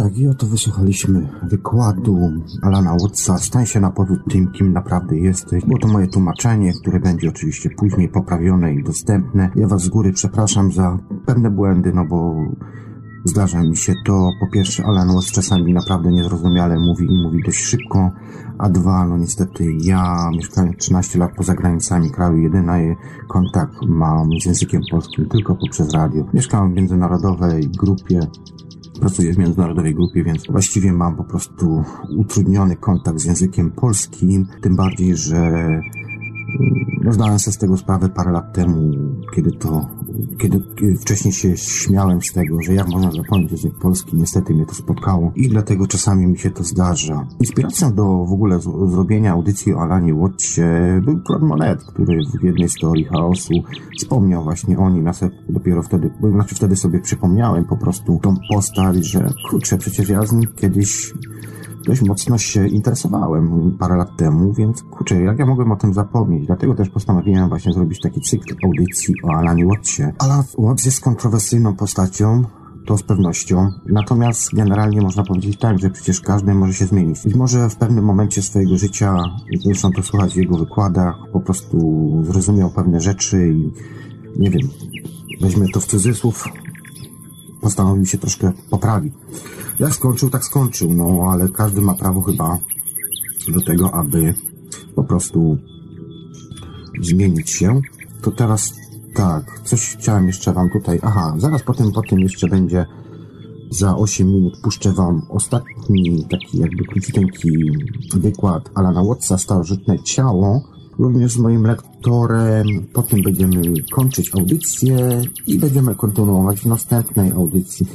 Tak, i oto wysłuchaliśmy wykładu Alana Woodsa. Stań się na powód tym, kim naprawdę jesteś. Było to moje tłumaczenie, które będzie oczywiście później poprawione i dostępne. Ja Was z góry przepraszam za pewne błędy, no bo zdarza mi się to. Po pierwsze, Alan Watts czasami naprawdę niezrozumiale mówi i mówi dość szybko, a dwa, no niestety ja, mieszkając 13 lat poza granicami kraju, jedyny kontakt mam z językiem polskim tylko poprzez radio. Mieszkam w międzynarodowej grupie pracuję w międzynarodowej grupie, więc właściwie mam po prostu utrudniony kontakt z językiem polskim, tym bardziej, że mm, no, zdałem sobie z tego sprawę parę lat temu, kiedy to, kiedy, kiedy wcześniej się śmiałem z tego, że jak można zapomnieć język polski, niestety mnie to spotkało i dlatego czasami mi się to zdarza. Inspiracją do w ogóle z, zrobienia audycji o Alanie Watcie był Claude Monet, który w jednej z teorii chaosu wspomniał właśnie o nim, ja sobie dopiero wtedy, znaczy wtedy sobie przypomniałem po prostu tą postać, że kurczę, przecież ja z nim kiedyś dość mocno się interesowałem parę lat temu, więc kurczę, jak ja mogłem o tym zapomnieć? Dlatego też postanowiłem właśnie zrobić taki cykl audycji o Alanie Wattsie. Alan Watts jest kontrowersyjną postacią, to z pewnością. Natomiast generalnie można powiedzieć tak, że przecież każdy może się zmienić. Być może w pewnym momencie swojego życia, zresztą to słuchać w jego wykładach, po prostu zrozumiał pewne rzeczy i nie wiem, weźmy to w cudzysłów, postanowił się troszkę poprawić. Jak skończył, tak skończył, no ale każdy ma prawo chyba do tego, aby po prostu zmienić się. To teraz tak, coś chciałem jeszcze wam tutaj, aha, zaraz po tym, po tym jeszcze będzie za 8 minut puszczę wam ostatni taki jakby króciuteńki wykład Alana Wattsa, Starożytne Ciało, również z moim lektorem. Potem będziemy kończyć audycję i będziemy kontynuować w następnej audycji.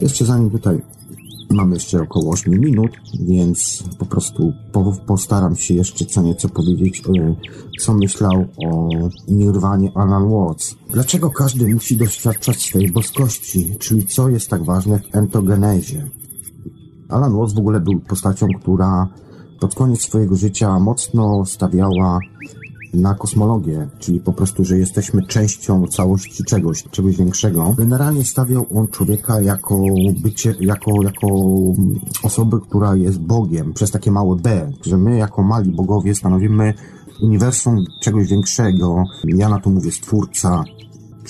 Jeszcze zanim tutaj Mamy jeszcze około 8 minut, więc po prostu po, postaram się jeszcze co nieco powiedzieć, o, co myślał o nirwanie Alan Watts. Dlaczego każdy musi doświadczać swojej boskości, czyli co jest tak ważne w entogenezie? Alan Watts w ogóle był postacią, która pod koniec swojego życia mocno stawiała na kosmologię, czyli po prostu, że jesteśmy częścią całości czegoś, czegoś większego. Generalnie stawiał on człowieka jako bycie, jako, jako osobę, która jest Bogiem, przez takie małe B, że my jako mali bogowie stanowimy uniwersum czegoś większego. Ja na to mówię stwórca,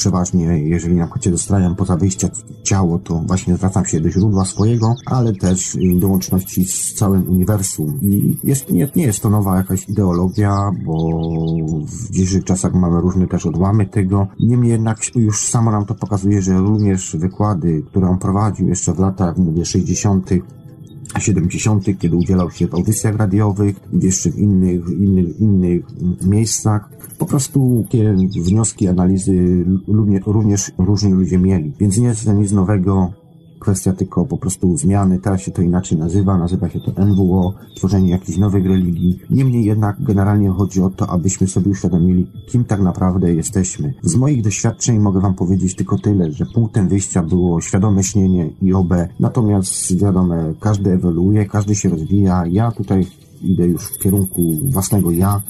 przeważnie, jeżeli na przykład dostaję poza wyjścia ciało, to właśnie zwracam się do źródła swojego, ale też do łączności z całym uniwersum. I jest, nie, nie jest to nowa jakaś ideologia, bo w dzisiejszych czasach mamy różne też odłamy tego. Niemniej jednak już samo nam to pokazuje, że również wykłady, które on prowadził jeszcze w latach, mówię, 60., 70., kiedy udzielał się w audycjach radiowych, jeszcze w innych, innych, innych miejscach. Po prostu wnioski, analizy również różni ludzie mieli. Więc nie jest to nic nowego, kwestia tylko po prostu zmiany. Teraz się to inaczej nazywa, nazywa się to NWO, tworzenie jakiejś nowej religii. Niemniej jednak generalnie chodzi o to, abyśmy sobie uświadomili, kim tak naprawdę jesteśmy. Z moich doświadczeń mogę Wam powiedzieć tylko tyle, że punktem wyjścia było świadome śnienie i OB. Natomiast wiadome, każdy ewoluuje, każdy się rozwija. Ja tutaj idę już w kierunku własnego ja.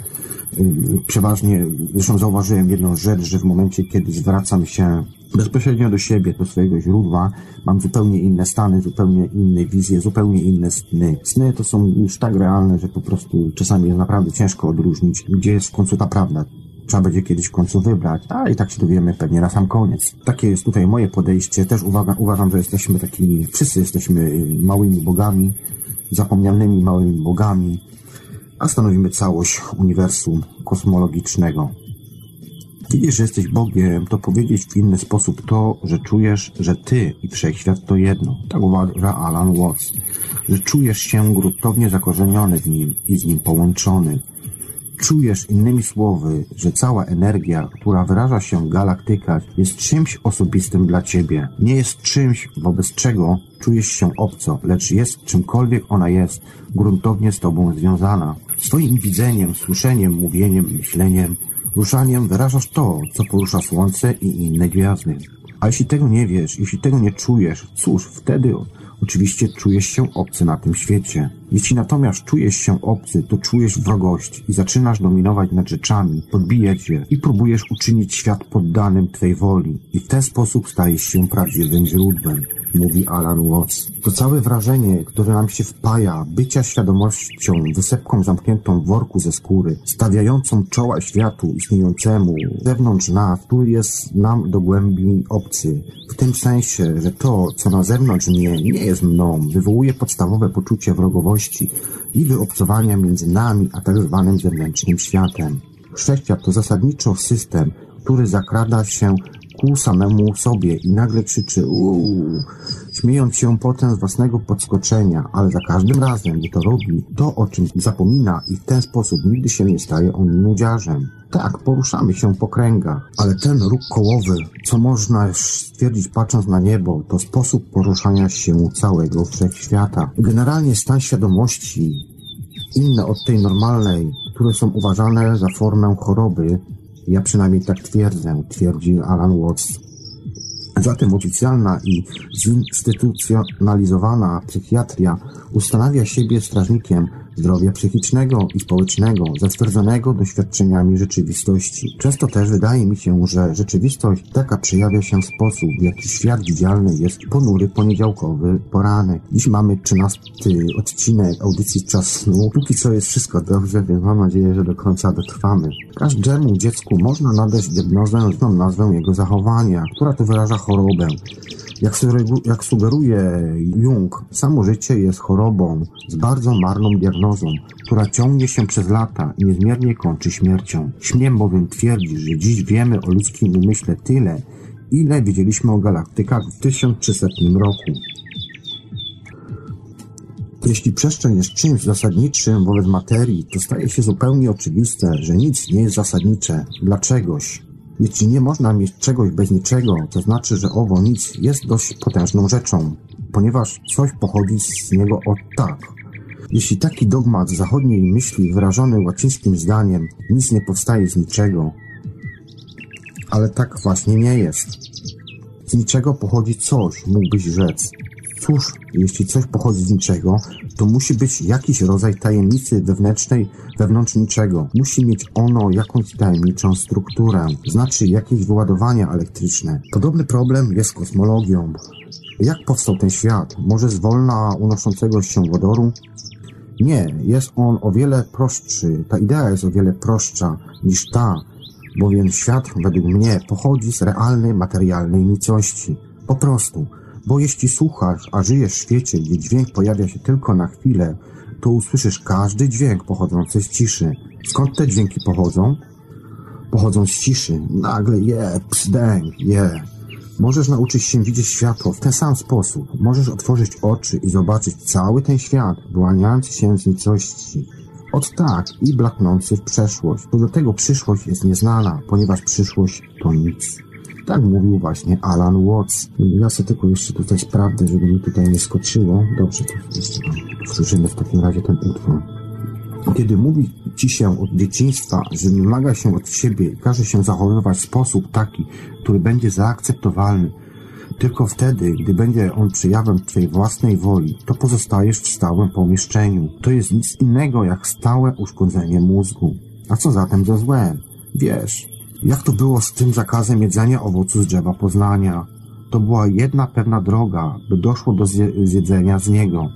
Przeważnie, zresztą zauważyłem jedną rzecz, że w momencie, kiedy zwracam się bezpośrednio do siebie, do swojego źródła, mam zupełnie inne stany, zupełnie inne wizje, zupełnie inne sny. Sny to są już tak realne, że po prostu czasami jest naprawdę ciężko odróżnić, gdzie jest w końcu ta prawda. Trzeba będzie kiedyś w końcu wybrać, a i tak się dowiemy pewnie na sam koniec. Takie jest tutaj moje podejście. Też uwaga, uważam, że jesteśmy takimi, wszyscy jesteśmy małymi bogami, zapomnianymi małymi bogami, a stanowimy całość uniwersum kosmologicznego. Widzisz, że jesteś Bogiem, to powiedzieć w inny sposób to, że czujesz, że Ty i Wszechświat to jedno. Tak uważa Alan Watts. Że czujesz się gruntownie zakorzeniony w nim i z nim połączony. Czujesz innymi słowy, że cała energia, która wyraża się w galaktykach, jest czymś osobistym dla ciebie. Nie jest czymś, wobec czego czujesz się obco, lecz jest czymkolwiek ona jest, gruntownie z tobą związana. Swoim widzeniem, słyszeniem, mówieniem, myśleniem, ruszaniem wyrażasz to, co porusza Słońce i inne gwiazdy. A jeśli tego nie wiesz, jeśli tego nie czujesz, cóż, wtedy oczywiście czujesz się obcy na tym świecie. Jeśli natomiast czujesz się obcy, to czujesz wrogość i zaczynasz dominować nad rzeczami, podbijać je i próbujesz uczynić świat poddanym Twej woli. I w ten sposób stajesz się prawdziwym źródłem mówi Alan Watts. To całe wrażenie, które nam się wpaja, bycia świadomością, wysepką zamkniętą w worku ze skóry, stawiającą czoła światu istniejącemu zewnątrz nas, który jest nam do głębi obcy. W tym sensie, że to, co na zewnątrz mnie, nie jest mną, wywołuje podstawowe poczucie wrogowości i wyobcowania między nami a tak zwanym zewnętrznym światem. Wszechświat to zasadniczo system, który zakrada się ku samemu sobie i nagle krzyczy uuu, śmiejąc się potem z własnego podskoczenia, ale za każdym razem, gdy to robi, to o czymś zapomina i w ten sposób nigdy się nie staje on nudziarzem. Tak, poruszamy się po kręgach, ale ten róg kołowy, co można stwierdzić patrząc na niebo, to sposób poruszania się całego wszechświata. Generalnie stan świadomości, inne od tej normalnej, które są uważane za formę choroby, ja przynajmniej tak twierdzę, twierdzi Alan Watts. Zatem oficjalna i zinstytucjonalizowana psychiatria ustanawia siebie strażnikiem zdrowia psychicznego i społecznego, zatwierdzonego doświadczeniami rzeczywistości. Często też wydaje mi się, że rzeczywistość taka przejawia się w sposób, w jaki świat widzialny jest ponury poniedziałkowy poranek. Dziś mamy 13 odcinek audycji Czas Snu. Póki co jest wszystko dobrze, więc mam nadzieję, że do końca dotrwamy. Każdemu dziecku można nadać diagnozę, zną nazwę jego zachowania, która to wyraża chorobę. Jak, jak sugeruje Jung, samo życie jest chorobą z bardzo marną diagnozą, która ciągnie się przez lata i niezmiernie kończy śmiercią. Śmiem bowiem twierdzić, że dziś wiemy o ludzkim umyśle tyle, ile wiedzieliśmy o galaktykach w 1300 roku. Jeśli przestrzeń jest czymś zasadniczym wobec materii, to staje się zupełnie oczywiste, że nic nie jest zasadnicze dla czegoś, jeśli nie można mieć czegoś bez niczego, to znaczy, że owo nic jest dość potężną rzeczą, ponieważ coś pochodzi z niego od tak. Jeśli taki dogmat zachodniej myśli wyrażony łacińskim zdaniem nic nie powstaje z niczego, ale tak właśnie nie jest. Z niczego pochodzi coś, mógłbyś rzec. Cóż, jeśli coś pochodzi z niczego, to musi być jakiś rodzaj tajemnicy wewnętrznej wewnątrz niczego. Musi mieć ono jakąś tajemniczą strukturę, znaczy jakieś wyładowania elektryczne. Podobny problem jest kosmologią. Jak powstał ten świat? Może z wolna unoszącego się wodoru? Nie, jest on o wiele prostszy. Ta idea jest o wiele prostsza niż ta, bowiem świat według mnie pochodzi z realnej, materialnej nicości. Po prostu. Bo jeśli słuchasz, a żyjesz w świecie, gdzie dźwięk pojawia się tylko na chwilę, to usłyszysz każdy dźwięk pochodzący z ciszy. Skąd te dźwięki pochodzą? Pochodzą z ciszy. Nagle je, psdęk, je. Możesz nauczyć się widzieć światło w ten sam sposób. Możesz otworzyć oczy i zobaczyć cały ten świat, wyłaniający się z nicości. Od tak i blaknący w przeszłość. To do tego przyszłość jest nieznana, ponieważ przyszłość to nic. Tak mówił właśnie Alan Watts. Ja sobie tylko jeszcze tutaj sprawdzę, żeby mi tutaj nie skoczyło. Dobrze, to powtórzymy w takim razie ten utwór. Kiedy mówi ci się od dzieciństwa, że wymaga się od siebie każe się zachowywać w sposób taki, który będzie zaakceptowalny, tylko wtedy, gdy będzie on przejawem Twojej własnej woli, to pozostajesz w stałym pomieszczeniu. To jest nic innego jak stałe uszkodzenie mózgu. A co zatem za złe? Wiesz, jak to było z tym zakazem jedzenia owocu z drzewa poznania? To była jedna pewna droga, by doszło do zjedzenia z niego.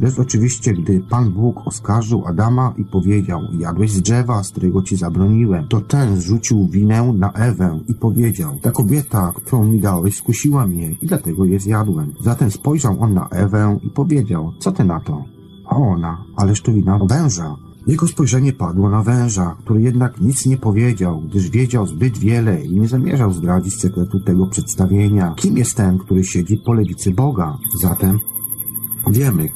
Lecz oczywiście, gdy Pan Bóg oskarżył Adama i powiedział, jadłeś z drzewa, z którego ci zabroniłem, to ten zrzucił winę na Ewę i powiedział, ta kobieta, którą mi dałeś, skusiła mnie i dlatego je zjadłem. Zatem spojrzał on na Ewę i powiedział, co ty na to? A ona, ależ to wina węża. Jego spojrzenie padło na węża, który jednak nic nie powiedział, gdyż wiedział zbyt wiele i nie zamierzał zdradzić sekretu tego przedstawienia. Kim jest ten, który siedzi po lewicy Boga? Zatem wiemy,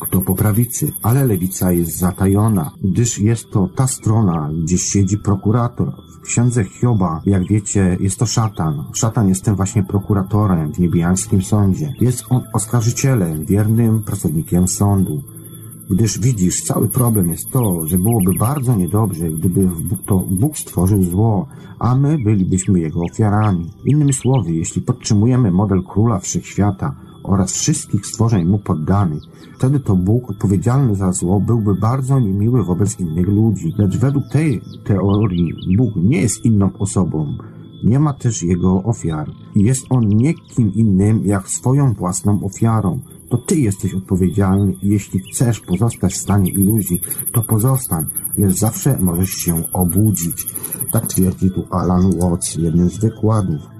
kto po prawicy, ale lewica jest zatajona, gdyż jest to ta strona, gdzie siedzi prokurator. W księdze Hioba, jak wiecie, jest to szatan. Szatan jest tym właśnie prokuratorem w niebiańskim sądzie. Jest on oskarżycielem, wiernym pracownikiem sądu. Gdyż widzisz, cały problem jest to, że byłoby bardzo niedobrze, gdyby to Bóg stworzył zło, a my bylibyśmy jego ofiarami. Innymi słowy, jeśli podtrzymujemy model króla wszechświata oraz wszystkich stworzeń mu poddanych, wtedy to Bóg odpowiedzialny za zło byłby bardzo niemiły wobec innych ludzi. Lecz według tej teorii Bóg nie jest inną osobą. Nie ma też jego ofiar. Jest on nie kim innym jak swoją własną ofiarą to ty jesteś odpowiedzialny i jeśli chcesz pozostać w stanie iluzji, to pozostań, lecz zawsze możesz się obudzić. Tak twierdzi tu Alan Watts w jednym z wykładów.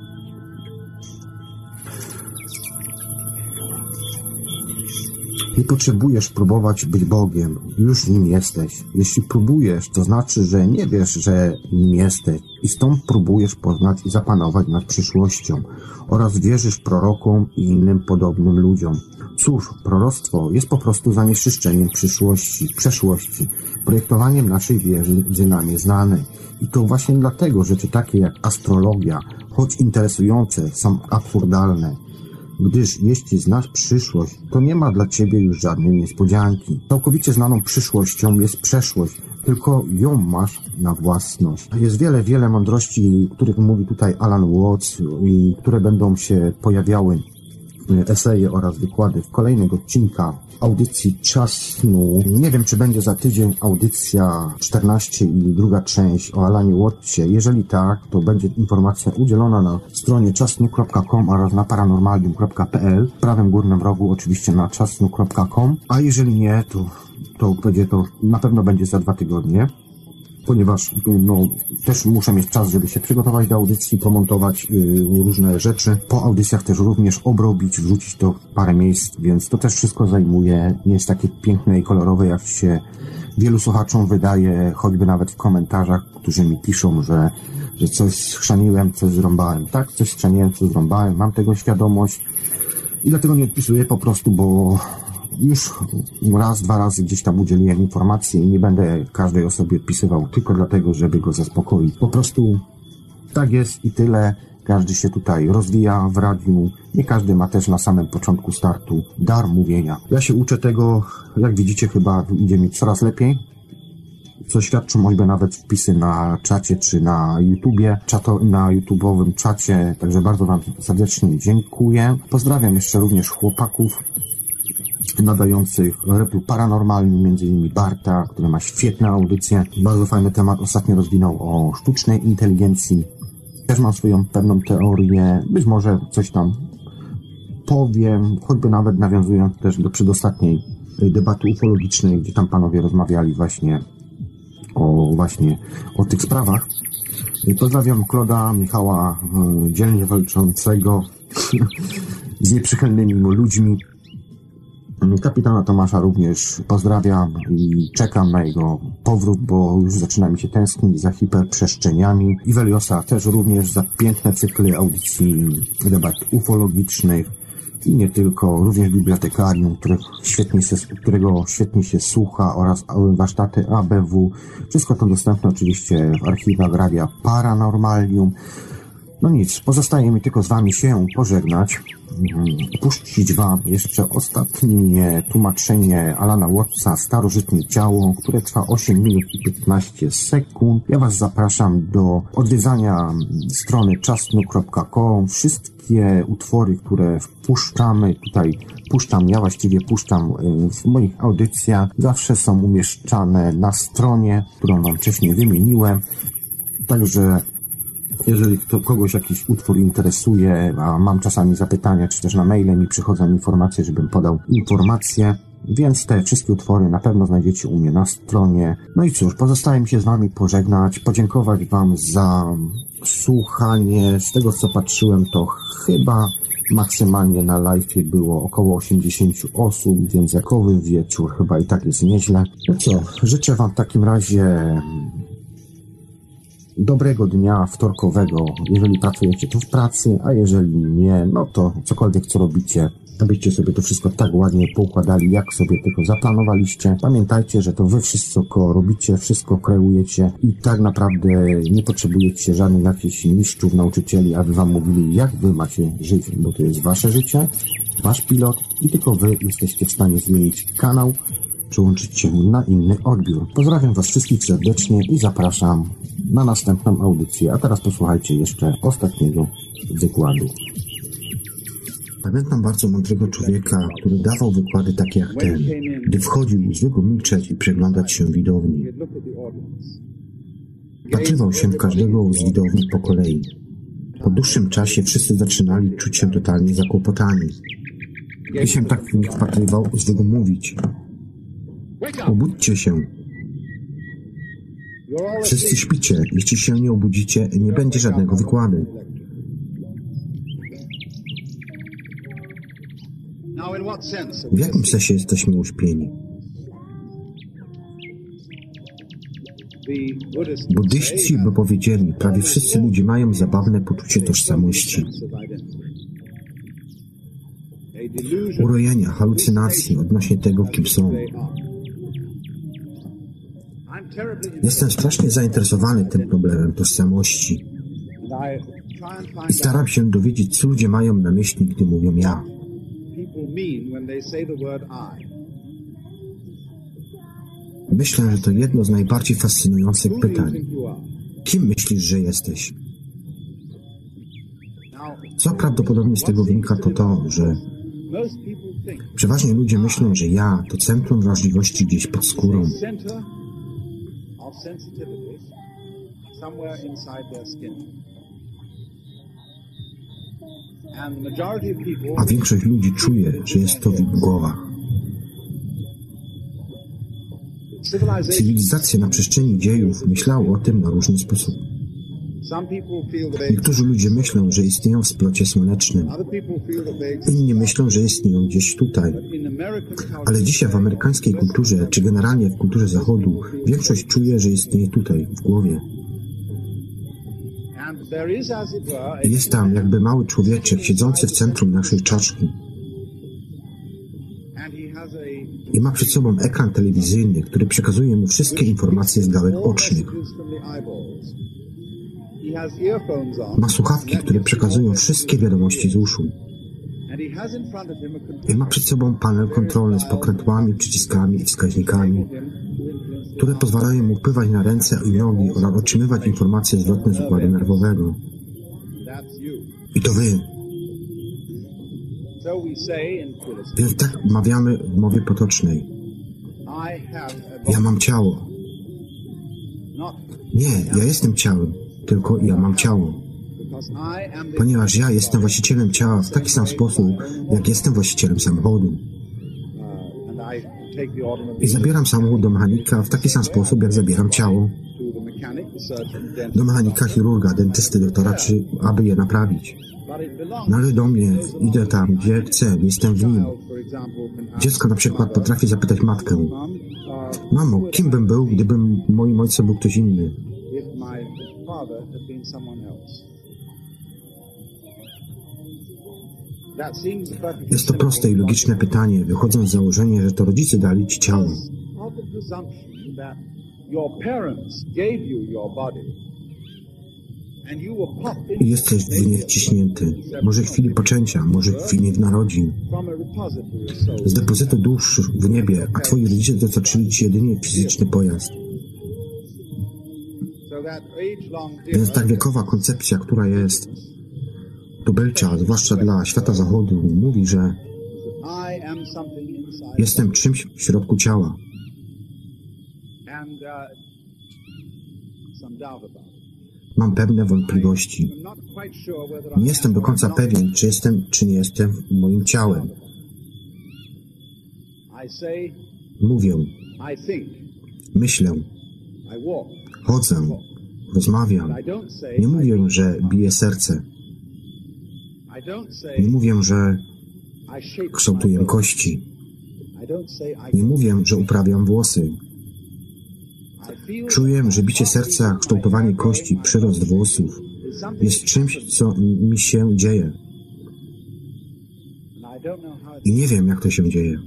Nie potrzebujesz próbować być Bogiem, już nim jesteś. Jeśli próbujesz, to znaczy, że nie wiesz, że nim jesteś i stąd próbujesz poznać i zapanować nad przyszłością oraz wierzysz prorokom i innym podobnym ludziom. Cóż, proroctwo jest po prostu zanieczyszczeniem przyszłości, przeszłości, projektowaniem naszej wiedzy na nieznane. I to właśnie dlatego rzeczy takie jak astrologia, choć interesujące, są absurdalne. Gdyż jeśli znasz przyszłość, to nie ma dla ciebie już żadnej niespodzianki. Całkowicie znaną przyszłością jest przeszłość, tylko ją masz na własność. Jest wiele, wiele mądrości, których mówi tutaj Alan Watts i które będą się pojawiały eseje oraz wykłady w kolejnych odcinkach audycji Czasnu. Nie wiem, czy będzie za tydzień audycja 14 i druga część o Alanie Watcie. Jeżeli tak, to będzie informacja udzielona na stronie czasnu.com oraz na paranormalium.pl. W prawym górnym rogu oczywiście na czasnu.com. A jeżeli nie, to, to będzie to, na pewno będzie za dwa tygodnie ponieważ no, też muszę mieć czas, żeby się przygotować do audycji, pomontować y, różne rzeczy. Po audycjach też również obrobić, wrzucić w parę miejsc, więc to też wszystko zajmuje. Nie jest takie piękne i kolorowe, jak się wielu słuchaczom wydaje, choćby nawet w komentarzach, którzy mi piszą, że, że coś schrzaniłem, coś zrąbałem. Tak, coś schrzaniłem, coś zrąbałem, mam tego świadomość i dlatego nie odpisuję po prostu, bo już raz, dwa razy gdzieś tam udzieliłem informacji i nie będę każdej osobie odpisywał tylko dlatego, żeby go zaspokoić. Po prostu tak jest i tyle. Każdy się tutaj rozwija w radiu. Nie każdy ma też na samym początku startu dar mówienia. Ja się uczę tego, jak widzicie, chyba idzie mi coraz lepiej co świadczą choćby nawet wpisy na czacie czy na YouTubie, czato, na YouTube'owym czacie, także bardzo Wam serdecznie dziękuję. Pozdrawiam jeszcze również chłopaków nadających repu paranormalnym, między innymi Barta, który ma świetne audycje. Bardzo fajny temat ostatnio rozwinął o sztucznej inteligencji. Też mam swoją pewną teorię, być może coś tam powiem, choćby nawet nawiązując też do przedostatniej debaty ufologicznej, gdzie tam panowie rozmawiali właśnie o właśnie o tych sprawach. Pozdrawiam Kloda, Michała, e, dzielnie walczącego <laughs> z nieprzychylnymi ludźmi. Kapitana Tomasza również pozdrawiam i czekam na jego powrót, bo już zaczyna mi się tęsknić za hiperprzestrzeniami. I Weliosa też również za piękne cykly audycji debat ufologicznych i nie tylko, również bibliotekarium, świetnie się, którego świetnie się słucha oraz warsztaty ABW. Wszystko to dostępne oczywiście w archiwach Radia Paranormalium. No nic, pozostaje mi tylko z Wami się pożegnać, mm, puścić Wam jeszcze ostatnie tłumaczenie Alana Wattsa Starożytne Ciało, które trwa 8 minut i 15 sekund. Ja Was zapraszam do odwiedzania strony czasnu.com. Wszystkie utwory, które wpuszczamy, tutaj puszczam, ja właściwie puszczam y, w moich audycjach, zawsze są umieszczane na stronie, którą Wam wcześniej wymieniłem. Także jeżeli kto, kogoś jakiś utwór interesuje, a mam czasami zapytania, czy też na maile mi przychodzą informacje, żebym podał informacje, więc te wszystkie utwory na pewno znajdziecie u mnie na stronie. No i cóż, pozostaje mi się z Wami pożegnać, podziękować Wam za słuchanie. Z tego co patrzyłem, to chyba maksymalnie na live było około 80 osób, więc jakowy wieczór chyba i tak jest nieźle. No co, życzę Wam w takim razie dobrego dnia wtorkowego, jeżeli pracujecie tu w pracy, a jeżeli nie, no to cokolwiek co robicie, abyście sobie to wszystko tak ładnie poukładali, jak sobie tylko zaplanowaliście. Pamiętajcie, że to wy wszystko robicie, wszystko kreujecie i tak naprawdę nie potrzebujecie żadnych jakichś mistrzów, nauczycieli, aby wam mówili, jak wy macie żyć, bo to jest wasze życie, wasz pilot i tylko wy jesteście w stanie zmienić kanał, przyłączyć się na inny odbiór. Pozdrawiam was wszystkich serdecznie i zapraszam na następną audycję. A teraz posłuchajcie jeszcze ostatniego wykładu. Pamiętam bardzo mądrego człowieka, który dawał wykłady takie jak ten. Gdy wchodził, zwykł milczeć i przeglądać się widowni. Patrywał się w każdego z widowni po kolei. Po dłuższym czasie wszyscy zaczynali czuć się totalnie zakłopotani. Gdy się tak w nich wpatrywał, zwykł mówić. Obudźcie się. Wszyscy śpicie. Jeśli się nie obudzicie, nie będzie żadnego wykładu. W jakim sensie jesteśmy uśpieni? Buddyści by powiedzieli, prawie wszyscy ludzie mają zabawne poczucie tożsamości, urojenia, halucynacji odnośnie tego, kim są. Jestem strasznie zainteresowany tym problemem tożsamości I staram się dowiedzieć, co ludzie mają na myśli, gdy mówią ja. Myślę, że to jedno z najbardziej fascynujących pytań. Kim myślisz, że jesteś? Co prawdopodobnie z tego wynika, to to, że przeważnie ludzie myślą, że ja to centrum wrażliwości gdzieś pod skórą, of sensitivity somewhere inside their skin. A większość ludzi czuje, że jest to w ich głowach. Cywilizacje na przestrzeni dziejów myślały o tym na różny sposób. Niektórzy ludzie myślą, że istnieją w splocie słonecznym. Inni myślą, że istnieją gdzieś tutaj. Ale dzisiaj w amerykańskiej kulturze, czy generalnie w kulturze Zachodu, większość czuje, że istnieje tutaj, w głowie. Jest tam jakby mały człowieczek siedzący w centrum naszej czaszki i ma przed sobą ekran telewizyjny, który przekazuje mu wszystkie informacje z gałek ocznych. Ma słuchawki, które przekazują wszystkie wiadomości z uszu. I ma przed sobą panel kontrolny z pokrętłami, przyciskami i wskaźnikami, które pozwalają mu wpływać na ręce i nogi oraz otrzymywać informacje zwrotne z układu nerwowego. I to wy. Więc tak mawiamy w mowie potocznej. Ja mam ciało. Nie, ja jestem ciałem, tylko ja mam ciało. Ponieważ ja jestem właścicielem ciała w taki sam sposób, jak jestem właścicielem samochodu. I zabieram samochód do mechanika w taki sam sposób, jak zabieram ciało do mechanika, chirurga, dentysty, doktora, czy aby je naprawić. Należy do mnie, idę tam, gdzie chcę, jestem w nim. Dziecko na przykład potrafi zapytać matkę, Mamo, kim bym był, gdybym moim ojcem był ktoś inny? Jest to proste i logiczne pytanie, wychodząc z założenia, że to rodzice dali ci ciało. in jesteś w nie wciśnięty. Może w chwili poczęcia, może w chwili narodzin. Z depozytu dusz w niebie, a twoi rodzice dostarczyli ci jedynie fizyczny pojazd. Więc tak wiekowa koncepcja, która jest tubylcza, zwłaszcza dla świata zachodu, mówi, że jestem czymś w środku ciała. uh. Mam pewne wątpliwości. Nie jestem do końca pewien, czy jestem, czy nie jestem moim ciałem. Mówię, myślę, chodzę, rozmawiam. Nie mówię, że bije serce. Nie mówię, że kształtuję kości. Nie mówię, że uprawiam włosy. Czuję, że bicie serca, kształtowanie kości, przyrost włosów jest czymś, co mi się dzieje. I nie wiem, jak to się dzieje,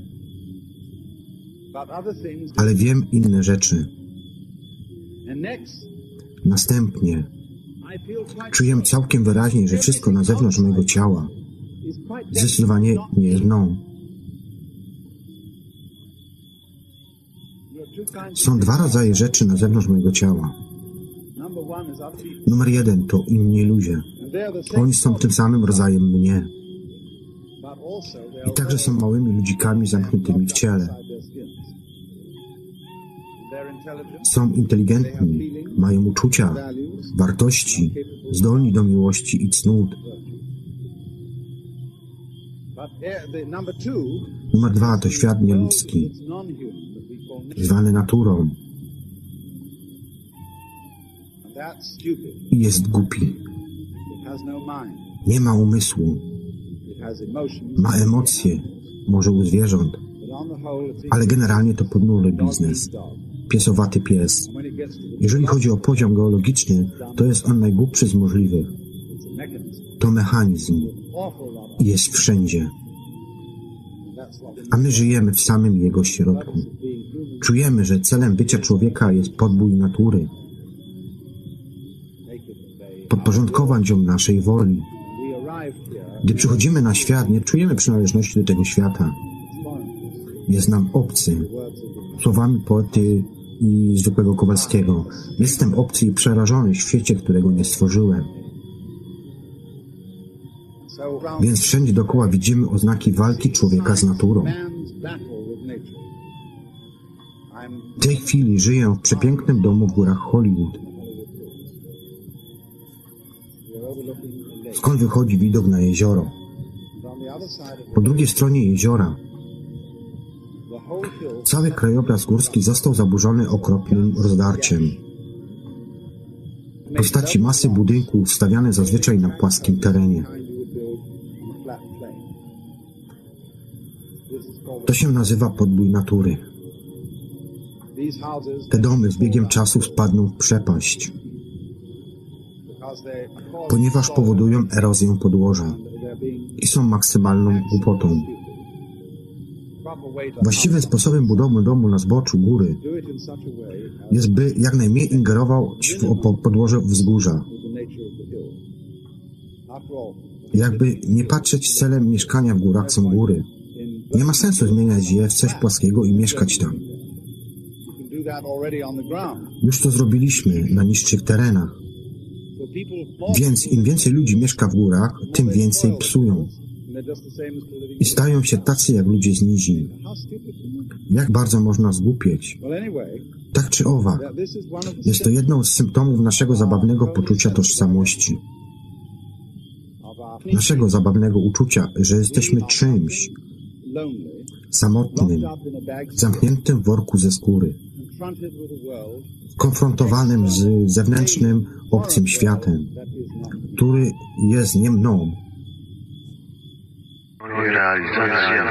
ale wiem inne rzeczy. Następnie czuję całkiem wyraźnie, że wszystko na zewnątrz mojego ciała zdecydowanie nie jest mną. Są dwa rodzaje rzeczy na zewnątrz mojego ciała. Numer jeden to inni ludzie. Oni są tym samym rodzajem mnie. I także są małymi ludzikami zamkniętymi w ciele. Są inteligentni, mają uczucia, wartości, zdolni do miłości i cnót. Numer dwa to świat nieludzki, zwany naturą i jest głupi. Nie ma umysłu, ma emocje, może u zwierząt, ale generalnie to podnury biznes. Piesowaty pies. Jeżeli chodzi o poziom geologiczny, to jest on najgłupszy z możliwych. To mechanizm jest wszędzie, a my żyjemy w samym jego środku. Czujemy, że celem bycia człowieka jest podbój natury, podporządkować ją naszej woli. Gdy przychodzimy na świat, nie czujemy przynależności do tego świata. Jest nam obcy. Słowami poety i zwykłego Kowalskiego. Jestem obcy i przerażony w świecie, którego nie stworzyłem. Więc wszędzie dookoła widzimy oznaki walki człowieka z naturą. W tej chwili żyję w przepięknym domu w górach Hollywood. Skąd wychodzi widok na jezioro? Po drugiej stronie jeziora cały krajobraz górski został zaburzony okropnym rozdarciem. W postaci masy budynków stawiane zazwyczaj na płaskim terenie. To się nazywa podbój natury. Te domy z biegiem czasu spadną w przepaść, ponieważ powodują erozję podłoża i są maksymalną głupotą. Właściwym sposobem budowy domu na zboczu góry jest, by jak najmniej ingerował w po- podłoże wzgórza, jakby nie patrzeć celem mieszkania w górach są góry. Nie ma sensu zmieniać je w coś płaskiego i mieszkać tam. Już to zrobiliśmy na niższych terenach. Więc im więcej ludzi mieszka w górach, tym więcej psują. I stają się tacy jak ludzie z nizin. Jak bardzo można zgłupieć? Tak czy owak, jest to jedną z symptomów naszego zabawnego poczucia tożsamości. Naszego zabawnego uczucia, że jesteśmy czymś samotnym, zamkniętym w worku ze skóry, konfrontowanym z zewnętrznym, obcym światem, który jest nie mną, Realizacja.